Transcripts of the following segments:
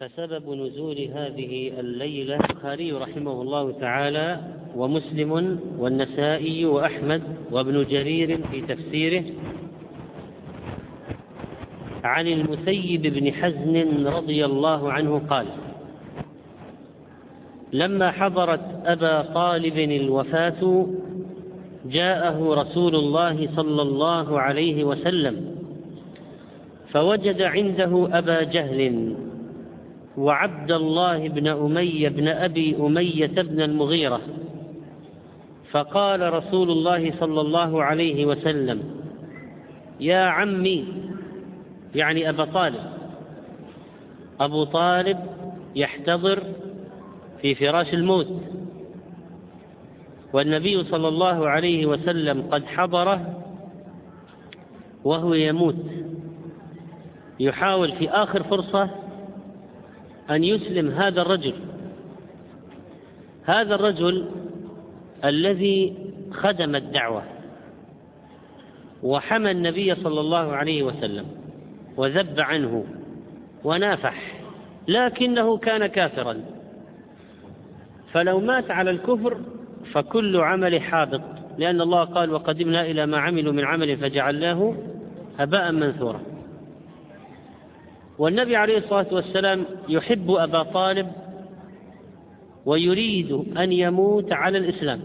فسبب نزول هذه الليلة البخاري رحمه الله تعالى ومسلم والنسائي وأحمد وابن جرير في تفسيره عن المسيب بن حزن رضي الله عنه قال لما حضرت أبا طالب الوفاة جاءه رسول الله صلى الله عليه وسلم فوجد عنده أبا جهل وعبد الله بن أمية بن أبي أمية بن المغيرة. فقال رسول الله صلى الله عليه وسلم يا عمي يعني أبا طالب أبو طالب يحتضر في فراش الموت. والنبي صلى الله عليه وسلم قد حضره وهو يموت. يحاول في آخر فرصة أن يسلم هذا الرجل. هذا الرجل الذي خدم الدعوة وحمى النبي صلى الله عليه وسلم وذب عنه ونافح لكنه كان كافرا. فلو مات على الكفر فكل عمل حابط لأن الله قال وقدمنا إلى ما عملوا من عمل فجعلناه هباء منثورا. والنبي عليه الصلاة والسلام يحب أبا طالب ويريد أن يموت على الإسلام.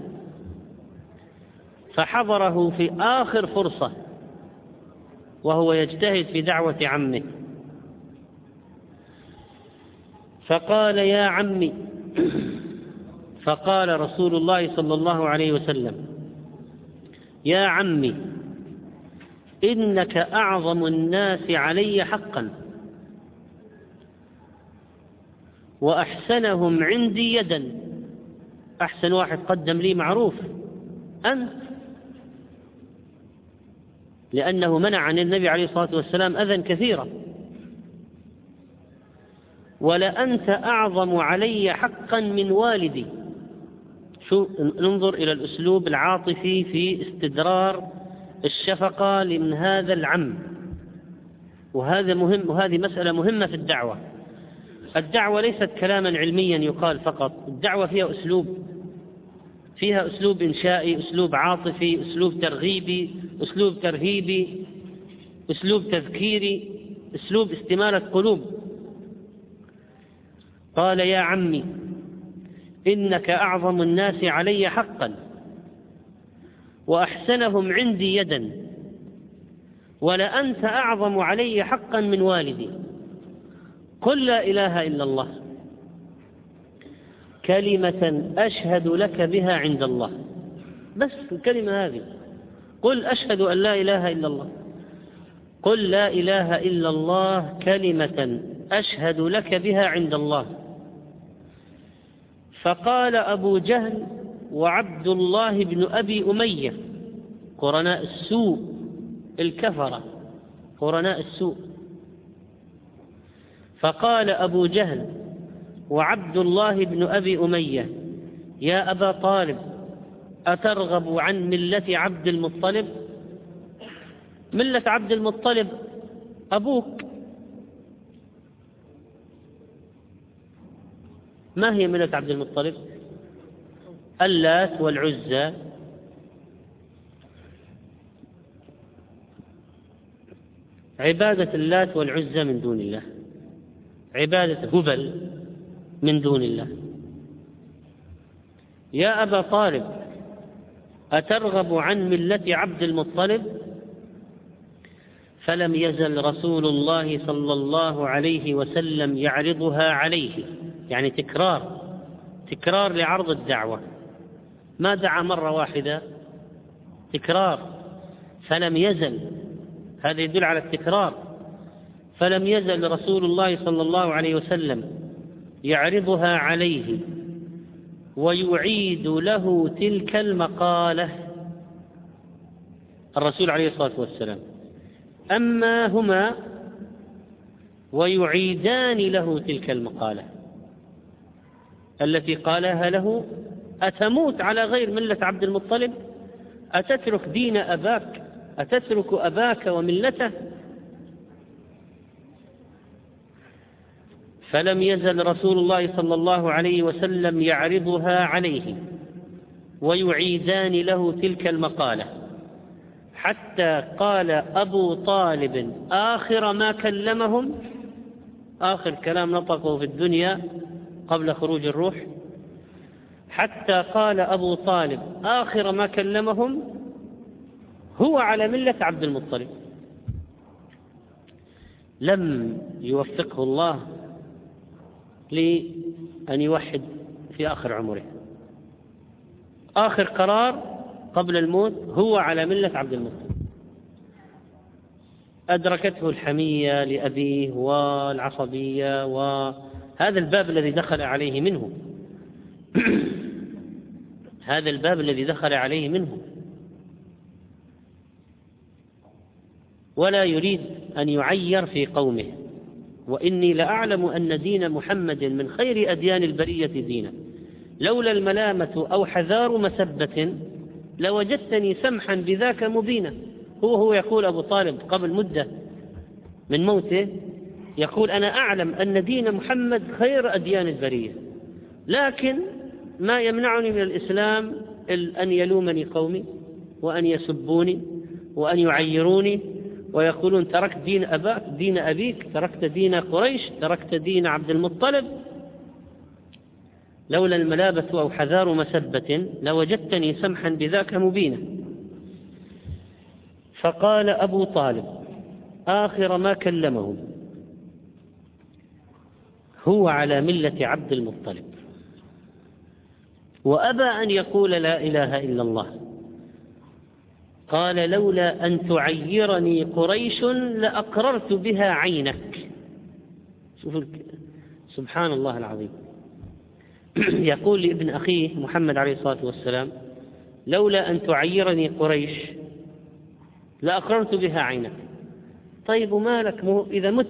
فحضره في آخر فرصة وهو يجتهد في دعوة عمه. فقال يا عمي فقال رسول الله صلى الله عليه وسلم يا عمي إنك أعظم الناس علي حقا. وأحسنهم عندي يدا. أحسن واحد قدم لي معروف. أنت. لأنه منع عن النبي عليه الصلاة والسلام أذى كثيرا. ولأنت أعظم علي حقا من والدي. شو ننظر إلى الأسلوب العاطفي في استدرار الشفقة من هذا العم. وهذا مهم وهذه مسألة مهمة في الدعوة. الدعوة ليست كلاما علميا يقال فقط. الدعوة فيها أسلوب فيها أسلوب إنشائي أسلوب عاطفي أسلوب ترغيبي أسلوب ترهيبي أسلوب تذكيري أسلوب استمالة قلوب. قال يا عمي إنك أعظم الناس علي حقا وأحسنهم عندي يدا ولأنت أعظم علي حقا من والدي. قل لا إله إلا الله. كلمة أشهد لك بها عند الله. بس الكلمة هذه. قل أشهد أن لا إله إلا الله. قل لا إله إلا الله كلمة أشهد لك بها عند الله. فقال أبو جهل وعبد الله بن أبي أمية قرناء السوء الكفرة. قرناء السوء. فقال أبو جهل وعبد الله بن أبي أمية يا أبا طالب أترغب عن ملة عبد المطلب؟ ملة عبد المطلب أبوك. ما هي ملة عبد المطلب؟ اللات والعزى. عبادة اللات والعزى من دون الله. عبادة هبل من دون الله. يا أبا طالب أترغب عن ملة عبد المطلب؟ فلم يزل رسول الله صلى الله عليه وسلم يعرضها عليه. يعني تكرار تكرار لعرض الدعوة. ما دعا مرة واحدة تكرار. فلم يزل. هذا يدل على التكرار. فلم يزل رسول الله صلى الله عليه وسلم يعرضها عليه ويعيد له تلك المقالة. الرسول عليه الصلاة والسلام. أما هما ويعيدان له تلك المقالة التي قالها له أتموت على غير ملة عبد المطلب؟ أتترك دين أباك؟ أتترك أباك وملته؟ فلم يزل رسول الله صلى الله عليه وسلم يعرضها عليه ويعيدان له تلك المقالة. حتى قال أبو طالب آخر ما كلمهم آخر كلام نطقه في الدنيا قبل خروج الروح حتى قال أبو طالب آخر ما كلمهم هو على ملة عبد المطلب. لم يوفقه الله لأن يوحد في آخر عمره. آخر قرار قبل الموت هو على ملة عبد المطلب. أدركته الحمية لأبيه والعصبية وهذا الباب الذي دخل عليه منه. هذا الباب الذي دخل عليه منه. ولا يريد أن يعير في قومه. وإني لأعلم أن دين محمد من خير أديان البرية دينا. لولا الملامة أو حذار مسبة لوجدتني سمحا بذاك مبينا. هو هو يقول أبو طالب قبل مدة من موته يقول أنا أعلم أن دين محمد خير أديان البرية. لكن ما يمنعني من الإسلام أن يلومني قومي وأن يسبوني وأن يعيروني ويقولون تركت دين أباك دين أبيك تركت دين قريش تركت دين عبد المطلب. لولا الملابة أو حذار مسبة لوجدتني سمحا بذاك مبينا. فقال أبو طالب آخر ما كلمه هو على ملة عبد المطلب. وأبى أن يقول لا إله إلا الله. قال لولا أن تعيرني قريش لأقررت بها عينك. شوف سبحان الله العظيم. يقول لابن أخيه محمد عليه الصلاة والسلام لولا أن تعيرني قريش لأقررت بها عينك. طيب وما لك؟ إذا مت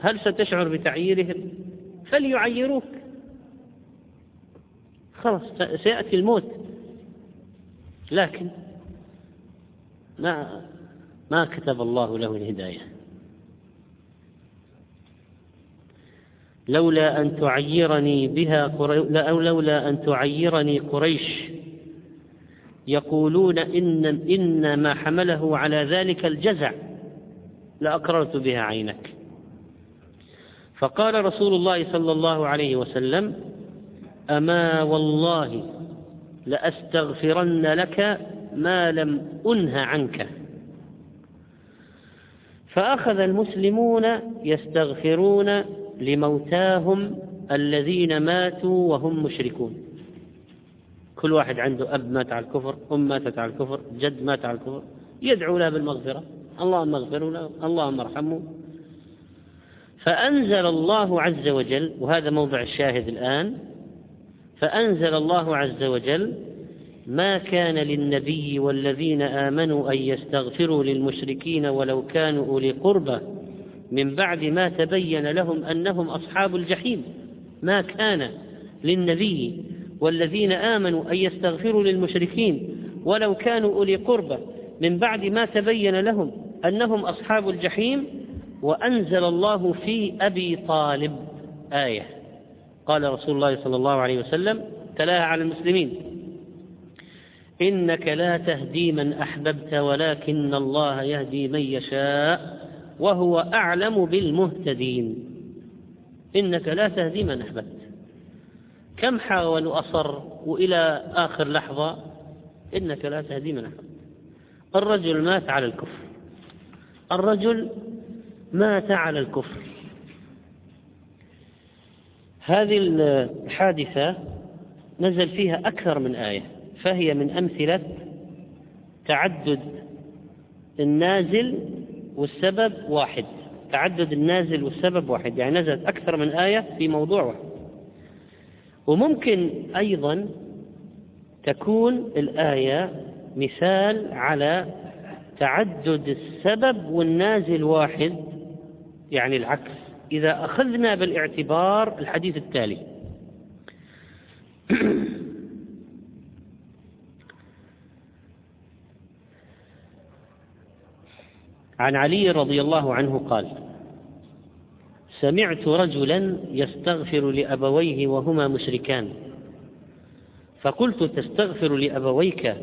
هل ستشعر بتعييرهم؟ فليعيروك. خلاص سيأتي الموت. لكن ما ما كتب الله له الهداية. لولا أن تعيرني بها أو لولا أن تعيرني قريش يقولون إن إن ما حمله على ذلك الجزع لأقررت بها عينك. فقال رسول الله صلى الله عليه وسلم أما والله لأستغفرن لك ما لم أنه عنك. فأخذ المسلمون يستغفرون لموتاهم الذين ماتوا وهم مشركون. كل واحد عنده أب مات على الكفر أم ماتت على الكفر جد مات على الكفر يدعو له بالمغفرة. اللهم اغفر له اللهم ارحمه. فأنزل الله عز وجل وهذا موضع الشاهد الآن فأنزل الله عز وجل ما كان للنبي والذين آمنوا أن يستغفروا للمشركين ولو كانوا أولي قربى. من بعد ما تبين لهم أنهم أصحاب الجحيم. ما كان للنبي والذين آمنوا أن يستغفروا للمشركين ولو كانوا أولي قربى. من بعد ما تبين لهم أنهم أصحاب الجحيم وأنزل الله في أبي طالب آية. قال رسول الله صلى الله عليه وسلم تلاها على المسلمين. إنك لا تهدي من أحببت ولكن الله يهدي من يشاء وهو أعلم بالمهتدين. إنك لا تهدي من أحببت. كم حاول وأصر وإلى آخر لحظة؟ إنك لا تهدي من أحببت. الرجل مات على الكفر. الرجل مات على الكفر. هذه الحادثة نزل فيها أكثر من آية. فهي من أمثلة تعدد النازل والسبب واحد. تعدد النازل والسبب واحد. يعني نزلت أكثر من آية في موضوع واحد. وممكن أيضا تكون الآية مثال على تعدد السبب والنازل واحد يعني العكس. إذا أخذنا بالاعتبار الحديث التالي. عن علي رضي الله عنه قال سمعت رجلا يستغفر لأبويه وهما مشركان. فقلت تستغفر لأبويك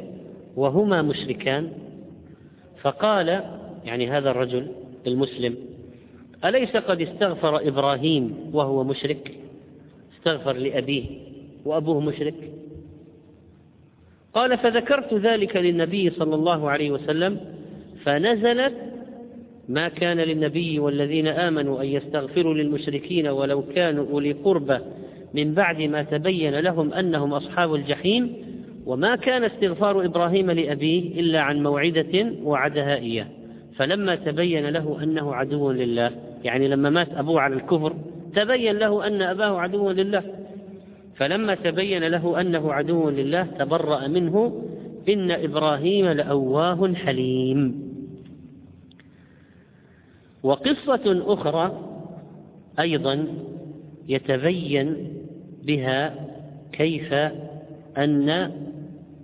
وهما مشركان؟ فقال يعني هذا الرجل المسلم أليس قد استغفر إبراهيم وهو مشرك؟ استغفر لأبيه وأبوه مشرك؟ قال فذكرت ذلك للنبي صلى الله عليه وسلم فنزلت ما كان للنبي والذين آمنوا أن يستغفروا للمشركين ولو كانوا أولي قربى من بعد ما تبين لهم أنهم أصحاب الجحيم وما كان استغفار إبراهيم لأبيه إلا عن موعدة وعدها إياه. فلما تبين له أنه عدو لله يعني لما مات أبوه على الكفر تبين له أن أباه عدو لله. فلما تبين له أنه عدو لله تبرأ منه إن إبراهيم لأواه حليم. وقصة أخرى أيضا يتبين بها كيف أن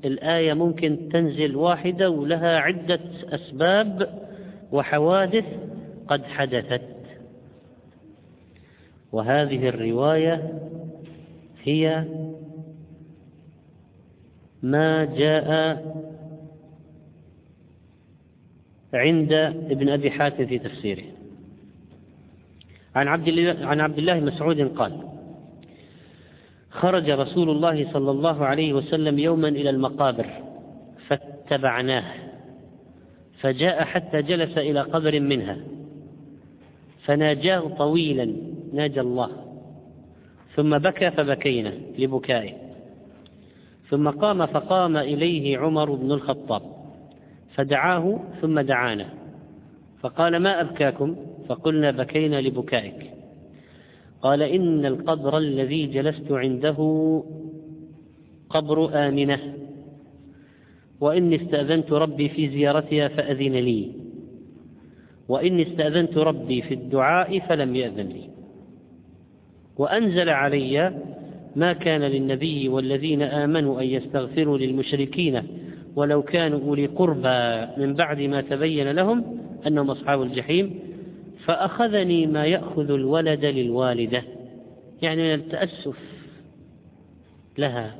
الآية ممكن تنزل واحدة ولها عدة أسباب وحوادث قد حدثت. وهذه الرواية هي ما جاء عند ابن أبي حاتم في تفسيره. عن عبد الله عن عبد الله مسعود قال خرج رسول الله صلى الله عليه وسلم يوما إلى المقابر فاتبعناه فجاء حتى جلس إلى قبر منها فناجاه طويلا ناجى الله ثم بكى فبكينا لبكائه ثم قام فقام إليه عمر بن الخطاب فدعاه ثم دعانا فقال ما أبكاكم؟ فقلنا بكينا لبكائك. قال إن القبر الذي جلست عنده قبر آمنة وإني استأذنت ربي في زيارتها فأذن لي وإني استأذنت ربي في الدعاء فلم يأذن لي. وأنزل علي ما كان للنبي والذين آمنوا أن يستغفروا للمشركين ولو كانوا أولي قربى من بعد ما تبين لهم أنهم أصحاب الجحيم. فأخذني ما يأخذ الولد للوالدة. يعني من التأسف لها.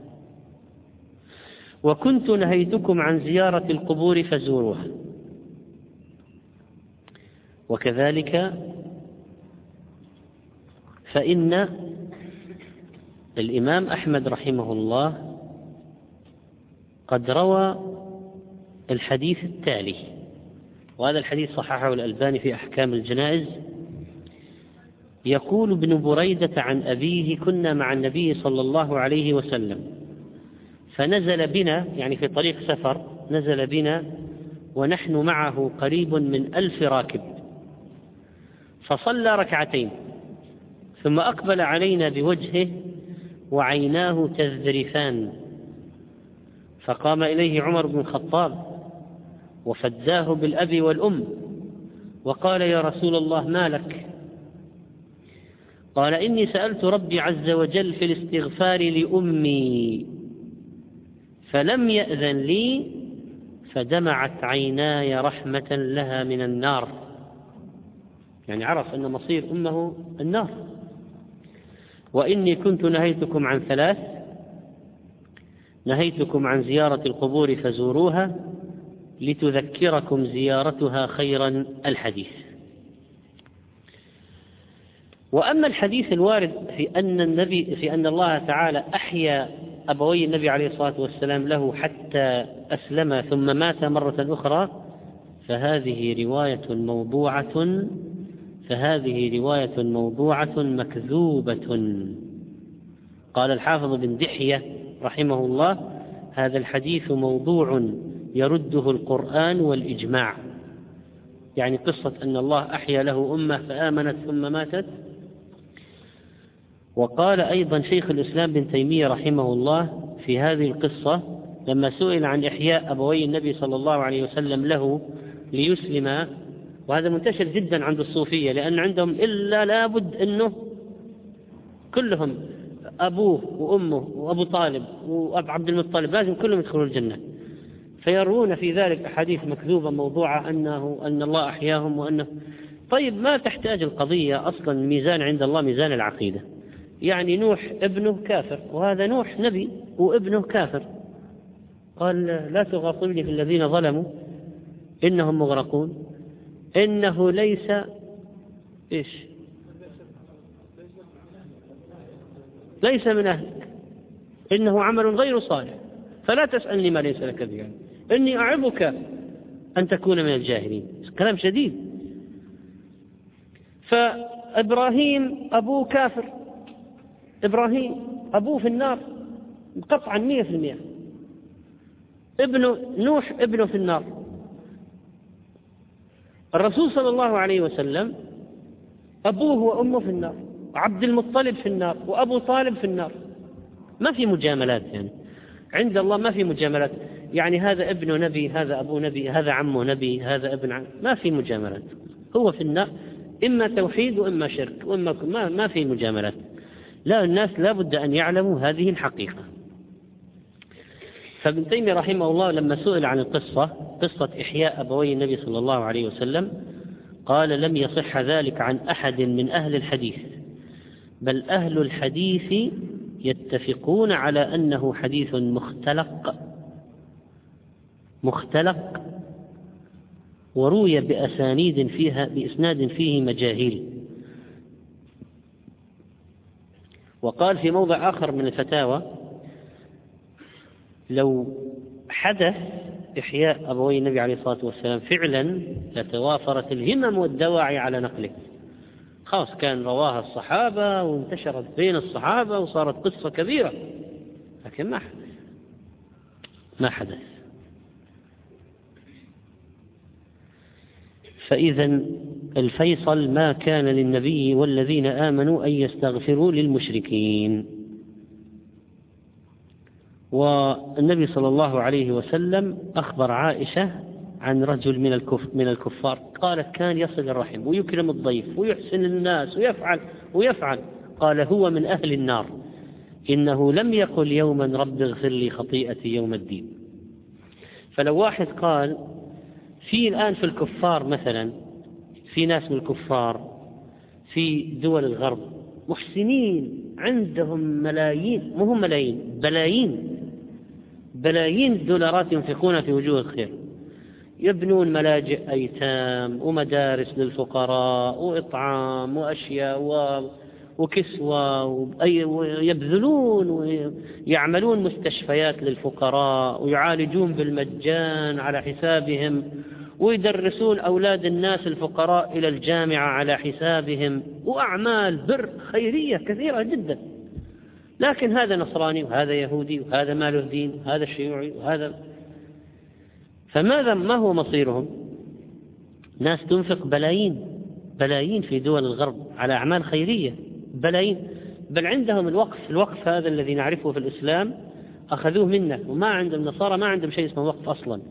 وكنت نهيتكم عن زيارة القبور فزوروها. وكذلك فإن الإمام أحمد رحمه الله قد روى الحديث التالي. وهذا الحديث صححه الألباني في أحكام الجنائز. يقول ابن بريدة عن أبيه كنا مع النبي صلى الله عليه وسلم فنزل بنا يعني في طريق سفر نزل بنا ونحن معه قريب من ألف راكب فصلى ركعتين ثم أقبل علينا بوجهه وعيناه تذرفان فقام إليه عمر بن الخطاب وفداه بالأب والأم. وقال يا رسول الله ما لك؟ قال إني سألت ربي عز وجل في الاستغفار لأمي فلم يأذن لي فدمعت عيناي رحمة لها من النار. يعني عرف أن مصير أمه النار. وإني كنت نهيتكم عن ثلاث نهيتكم عن زيارة القبور فزوروها لتذكركم زيارتها خيرا الحديث. وأما الحديث الوارد في أن النبي في أن الله تعالى أحيا أبوي النبي عليه الصلاة والسلام له حتى أسلم ثم مات مرة أخرى فهذه رواية موضوعة فهذه رواية موضوعة مكذوبة. قال الحافظ بن دحية رحمه الله هذا الحديث موضوع يرده القرآن والإجماع. يعني قصة أن الله أحيا له أمة فآمنت ثم ماتت. وقال أيضا شيخ الإسلام بن تيمية رحمه الله في هذه القصة لما سئل عن إحياء أبوي النبي صلى الله عليه وسلم له ليسلم وهذا منتشر جدا عند الصوفية لأن عندهم إلا لابد أنه كلهم أبوه وأمه وأبو طالب وأب عبد المطلب لازم كلهم يدخلون الجنة. فيروون في ذلك أحاديث مكذوبة موضوعة أنه أن الله أحياهم وأنه طيب ما تحتاج القضية أصلا الميزان عند الله ميزان العقيدة؟ يعني نوح ابنه كافر وهذا نوح نبي وابنه كافر. قال لا تغاصبني في الذين ظلموا إنهم مغرقون إنه ليس إيش؟ ليس من أهلك إنه عمل غير صالح فلا تسألني ما ليس لك به إني أعظك أن تكون من الجاهلين. كلام شديد. فإبراهيم أبوه كافر. إبراهيم أبوه في النار. قطعا مية في المية. ابنه نوح ابنه في النار. الرسول صلى الله عليه وسلم أبوه وأمه في النار. وعبد المطلب في النار وأبو طالب في النار. ما في مجاملات يعني. عند الله ما في مجاملات. يعني هذا ابن نبي هذا أبو نبي هذا عمه نبي هذا ابن عم ما في مجاملات. هو في النار إما توحيد وإما شرك وإما ما, ما في مجاملات. لا الناس لا بد أن يعلموا هذه الحقيقة. فابن تيمية رحمه الله لما سئل عن القصة قصة إحياء أبوي النبي صلى الله عليه وسلم قال لم يصح ذلك عن أحد من أهل الحديث بل أهل الحديث يتفقون على أنه حديث مختلق مختلق وروي بأسانيد فيها بإسناد فيه مجاهيل. وقال في موضع آخر من الفتاوى لو حدث إحياء أبوي النبي عليه الصلاة والسلام فعلا لتوافرت الهمم والدواعي على نقله. خلاص كان رواها الصحابة وانتشرت بين الصحابة وصارت قصة كبيرة لكن ما حدث. ما حدث. فإذا الفيصل ما كان للنبي والذين آمنوا أن يستغفروا للمشركين. والنبي صلى الله عليه وسلم أخبر عائشة عن رجل من من الكفار قالت كان يصل الرحم ويكرم الضيف ويحسن الناس ويفعل ويفعل. قال هو من أهل النار. إنه لم يقل يوما رب اغفر لي خطيئتي يوم الدين. فلو واحد قال في الآن في الكفار مثلا في ناس من الكفار في دول الغرب محسنين عندهم ملايين مو هم ملايين بلايين بلايين الدولارات ينفقون في وجوه الخير. يبنون ملاجئ أيتام ومدارس للفقراء وإطعام وأشياء و... وكسوة ويبذلون ويعملون مستشفيات للفقراء ويعالجون بالمجان على حسابهم ويدرسون أولاد الناس الفقراء إلى الجامعة على حسابهم وأعمال بر خيرية كثيرة جدا. لكن هذا نصراني وهذا يهودي وهذا ما له دين وهذا شيوعي وهذا. فماذا ما هو مصيرهم؟ ناس تنفق بلايين بلايين في دول الغرب على أعمال خيرية. بلايين بل عندهم الوقف الوقف هذا الذي نعرفه في الإسلام أخذوه منا وما عند النصارى ما عندهم شيء اسمه وقف أصلا.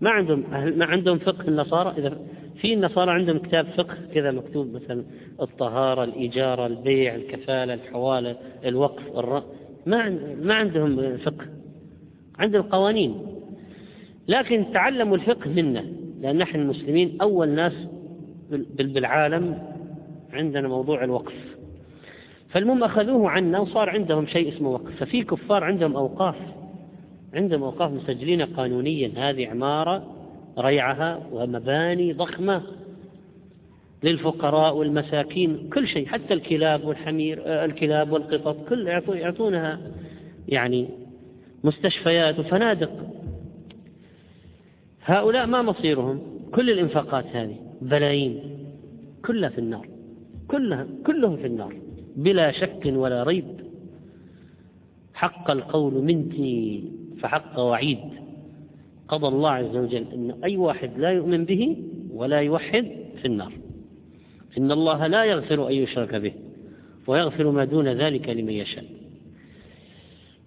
ما عندهم ما عندهم فقه النصارى إذا في النصارى عندهم كتاب فقه كذا مكتوب مثلا الطهارة الإجارة البيع الكفالة الحوالة الوقف الر... ما ما عندهم فقه. عندهم قوانين. لكن تعلموا الفقه منا لأن نحن المسلمين أول ناس بالعالم عندنا موضوع الوقف. فالمهم أخذوه عنا وصار عندهم شيء اسمه وقف. ففي كفار عندهم أوقاف عندهم أوقاف مسجلين قانونيا. هذه عمارة ريعها ومباني ضخمة للفقراء والمساكين. كل شيء حتى الكلاب والحمير آه، الكلاب والقطط كل يعطونها يعني مستشفيات وفنادق. هؤلاء ما مصيرهم؟ كل الإنفاقات هذه بلايين كلها في النار. كلها كلهم في النار. بلا شك ولا ريب. حق القول مني فحق وعيد. قضى الله عز وجل أن أي واحد لا يؤمن به ولا يوحد في النار. إن الله لا يغفر أن يشرك به ويغفر ما دون ذلك لمن يشاء.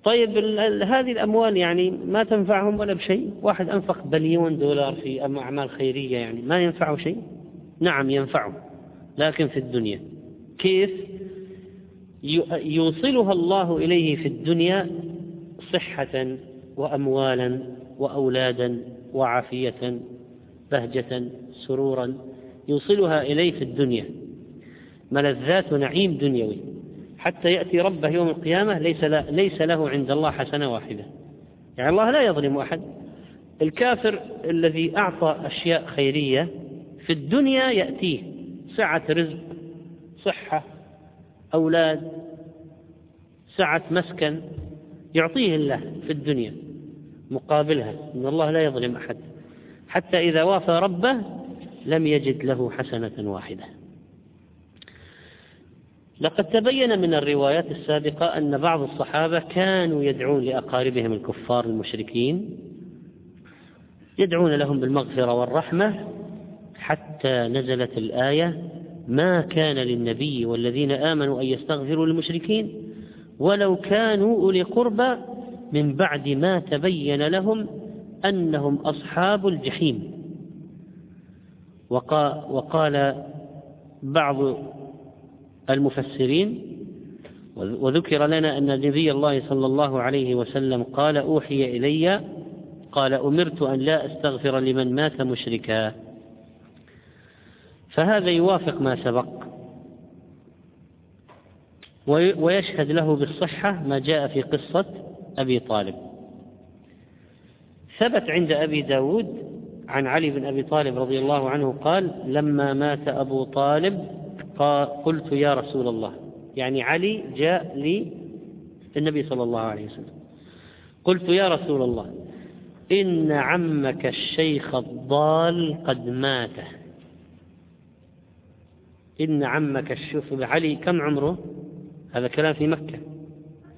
طيب هذه الأموال يعني ما تنفعهم ولا بشيء؟ واحد أنفق بليون دولار في أعمال خيرية يعني ما ينفعه شيء؟ نعم ينفعه لكن في الدنيا. كيف؟ يوصلها الله إليه في الدنيا صحة وأموالا وأولادا وعافية بهجة سرورا يوصلها إليه في الدنيا. ملذات نعيم دنيوي. حتى يأتي ربه يوم القيامة ليس ليس له عند الله حسنة واحدة. يعني الله لا يظلم أحد. الكافر الذي أعطى أشياء خيرية في الدنيا يأتيه. سعة رزق صحة أولاد سعة مسكن يعطيه الله في الدنيا مقابلها إن الله لا يظلم أحد. حتى إذا وافى ربه لم يجد له حسنة واحدة. لقد تبين من الروايات السابقة أن بعض الصحابة كانوا يدعون لأقاربهم الكفار المشركين يدعون لهم بالمغفرة والرحمة حتى نزلت الآية ما كان للنبي والذين آمنوا أن يستغفروا للمشركين ولو كانوا أولي قربى من بعد ما تبين لهم أنهم أصحاب الجحيم. وقال بعض المفسرين وذكر لنا أن نبي الله صلى الله عليه وسلم قال أوحي إلي قال أمرت أن لا أستغفر لمن مات مشركا. فهذا يوافق ما سبق. ويشهد له بالصحة ما جاء في قصة أبي طالب. ثبت عند أبي داود عن علي بن أبي طالب رضي الله عنه قال لما مات أبو طالب قلت يا رسول الله. يعني علي جاء للنبي صلى الله عليه وسلم. قلت يا رسول الله إن عمك الشيخ الضال قد مات إن عمك الشوف علي كم عمره؟ هذا كلام في مكة.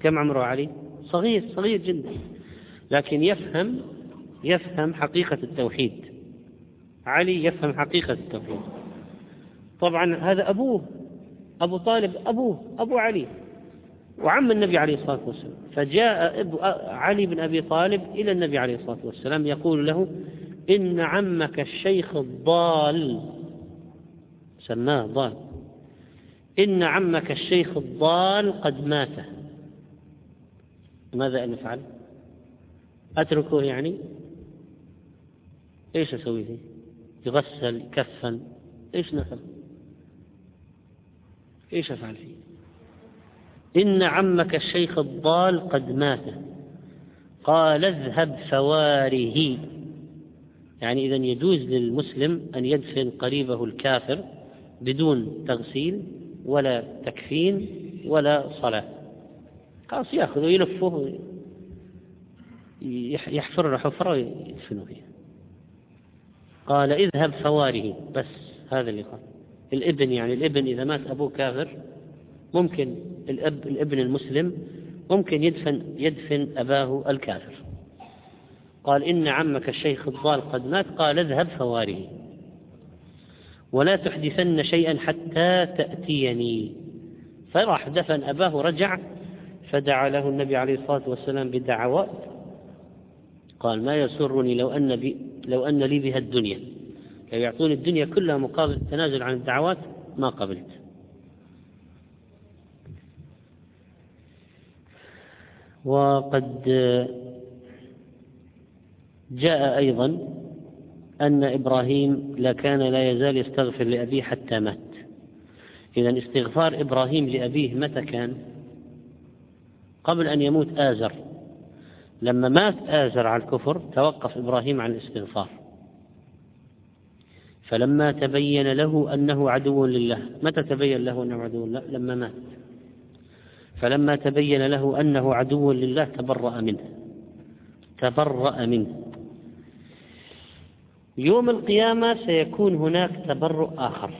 كم عمره علي؟ صغير صغير جدا. لكن يفهم يفهم حقيقة التوحيد. علي يفهم حقيقة التوحيد. طبعا هذا أبوه أبو طالب أبوه أبو علي وعم النبي عليه الصلاة والسلام. فجاء علي بن أبي طالب إلى النبي عليه الصلاة والسلام يقول له إن عمك الشيخ الضال. سماه ضال. إن عمك الشيخ الضال قد مات ماذا نفعل أتركه يعني؟ إيش أسوي فيه؟ يغسل يكفن. إيش نفعل؟ إيش أفعل فيه؟ إن عمك الشيخ الضال قد مات قال اذهب فواره يعني إذا يجوز للمسلم أن يدفن قريبه الكافر بدون تغسيل ولا تكفين ولا صلاة. خلاص ياخذه يلفه يحفر له حفرة ويدفنه فيها. قال اذهب فواره بس هذا اللي قال. الابن يعني الابن إذا مات أبوه كافر ممكن الأب الابن المسلم ممكن يدفن يدفن أباه الكافر. قال إن عمك الشيخ الضال قد مات قال اذهب فواره ولا تحدثن شيئا حتى تأتيني. فراح دفن أباه رجع فدعا له النبي عليه الصلاة والسلام بدعوات. قال ما يسرني لو أن, بي لو أن لي بها الدنيا. لو يعطوني الدنيا كلها مقابل التنازل عن الدعوات ما قبلت. وقد جاء أيضا أن إبراهيم لا كان لا يزال يستغفر لأبيه حتى مات. إذا استغفار إبراهيم لأبيه متى كان؟ قبل أن يموت آزر. لما مات آزر على الكفر توقف إبراهيم عن الاستغفار. فلما تبين له أنه عدو لله متى تبين له أنه عدو لله؟ لما مات. فلما تبين له أنه عدو لله تبرأ منه. تبرأ منه. يوم القيامة سيكون هناك تبرؤ آخر.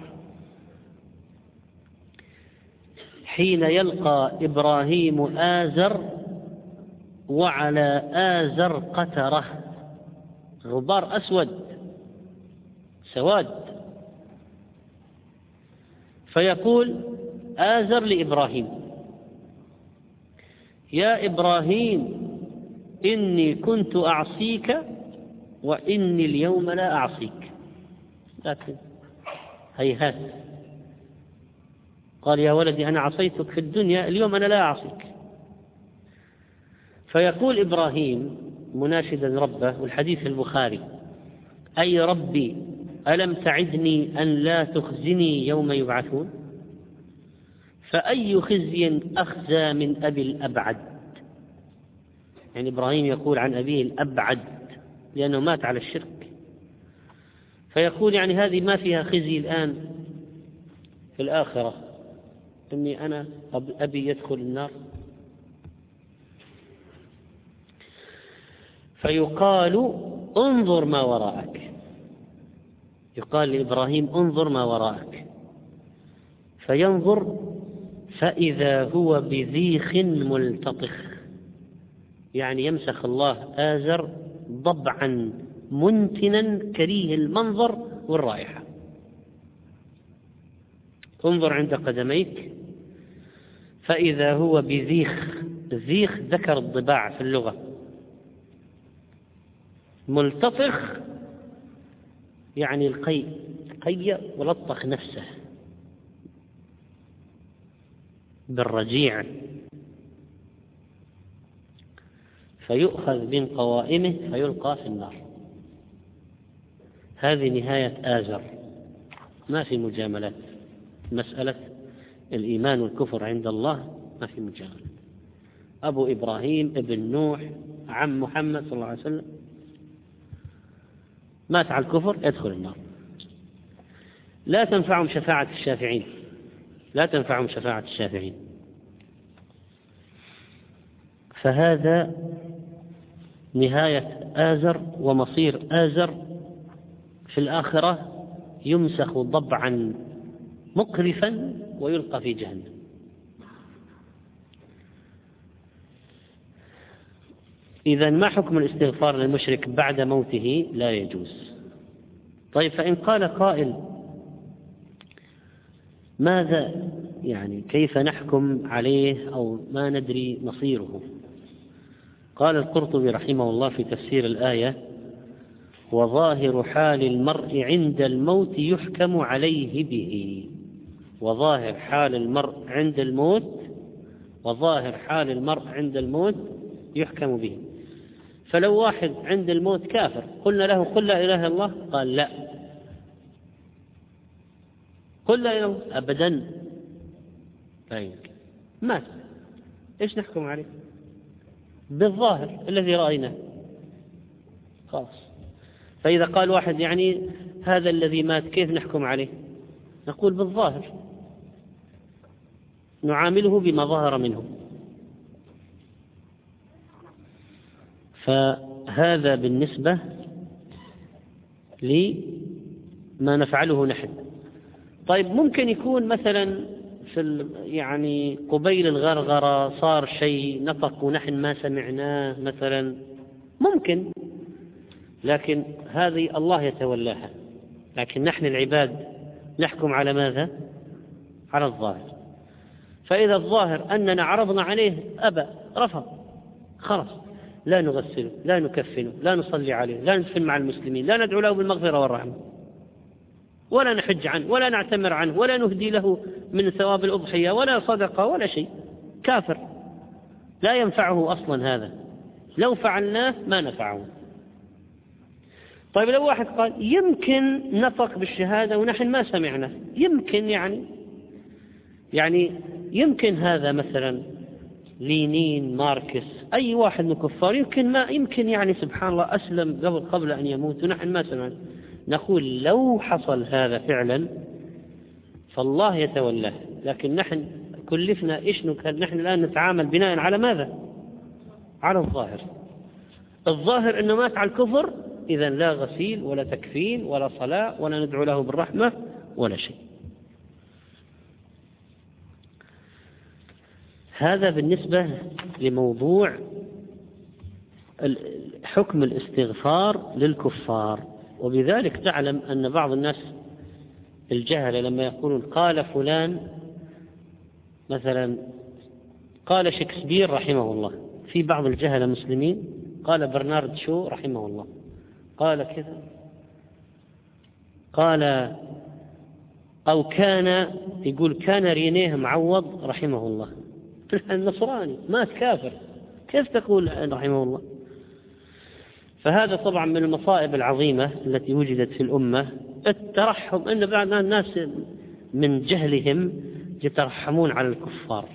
حين يلقى إبراهيم آزر وعلى آزر قترة. غبار أسود. سواد. فيقول آزر لإبراهيم. يا إبراهيم إني كنت أعصيك وإني اليوم لا أعصيك. لكن هيهات. قال يا ولدي أنا عصيتك في الدنيا اليوم أنا لا أعصيك. فيقول إبراهيم مناشدا ربه والحديث البخاري أي ربي ألم تعدني أن لا تخزني يوم يبعثون؟ فأي خزي أخزى من أبي الأبعد؟ يعني إبراهيم يقول عن أبيه الأبعد. لأنه مات على الشرك. فيقول يعني هذه ما فيها خزي الآن في الآخرة. إني أنا أبي يدخل النار. فيقال انظر ما وراءك. يقال لإبراهيم انظر ما وراءك. فينظر فإذا هو بذيخ ملتطخ. يعني يمسخ الله آزر ضبعا منتنا كريه المنظر والرائحة. انظر عند قدميك فإذا هو بذيخ ذيخ ذكر الضباع في اللغة. ملتطخ يعني القي قي ولطخ نفسه. بالرجيع. فيؤخذ من قوائمه فيلقى في النار. هذه نهاية آزر. ما في مجاملات مسألة الإيمان والكفر عند الله ما في مجاملة. أبو إبراهيم ابن نوح عم محمد صلى الله عليه وسلم. مات على الكفر يدخل النار. لا تنفعهم شفاعة الشافعين. لا تنفعهم شفاعة الشافعين. فهذا نهاية آزر ومصير آزر في الآخرة يمسخ ضبعا مقرفا ويلقى في جهنم. إذا ما حكم الاستغفار للمشرك بعد موته؟ لا يجوز. طيب فإن قال قائل ماذا يعني كيف نحكم عليه أو ما ندري مصيره؟ قال القرطبي رحمه الله في تفسير الآية وظاهر حال المرء عند الموت يحكم عليه به. وظاهر حال المرء عند الموت وظاهر حال المرء عند الموت يحكم به. فلو واحد عند الموت كافر قلنا له قل لا إله إلا الله قال لا. قل لا إله الله أبدا. يمكن مات. إيش نحكم عليه؟ بالظاهر الذي رأيناه. خلاص. فإذا قال واحد يعني هذا الذي مات كيف نحكم عليه؟ نقول بالظاهر. نعامله بما ظهر منه. فهذا بالنسبة لما نفعله نحن. طيب ممكن يكون مثلا في يعني قبيل الغرغرة صار شيء نطق ونحن ما سمعناه مثلا. ممكن لكن هذه الله يتولاها. لكن نحن العباد نحكم على ماذا؟ على الظاهر. فإذا الظاهر أننا عرضنا عليه أبى رفض خلاص. لا نغسله لا نكفنه لا نصلي عليه لا ندفن مع المسلمين لا ندعو له بالمغفرة والرحمة. ولا نحج عنه ولا نعتمر عنه ولا نهدي له من ثواب الأضحية ولا صدقة ولا شيء. كافر. لا ينفعه أصلا هذا. لو فعلناه ما نفعه. طيب لو واحد قال يمكن نطق بالشهادة ونحن ما سمعنا. يمكن يعني. يعني يمكن هذا مثلا لينين ماركس أي واحد من الكفار يمكن ما يمكن يعني سبحان الله أسلم قبل قبل أن يموت ونحن ما سمعنا. نقول لو حصل هذا فعلا فالله يتولاه. لكن نحن كلفنا إيش نحن الآن نتعامل بناء على ماذا؟ على الظاهر. الظاهر أنه مات على الكفر إذا لا غسيل ولا تكفين ولا صلاة ولا ندعو له بالرحمة ولا شيء. هذا بالنسبة لموضوع حكم الاستغفار للكفار. وبذلك تعلم أن بعض الناس الجهلة لما يقولون قال فلان مثلا قال شكسبير رحمه الله. في بعض الجهلة المسلمين قال برنارد شو رحمه الله. قال كذا. قال أو كان يقول كان رينيه معوض رحمه الله. النصراني مات كافر. كيف تقول رحمه الله؟ فهذا طبعا من المصائب العظيمة التي وجدت في الأمة الترحم أن بعض الناس من جهلهم يترحمون على الكفار.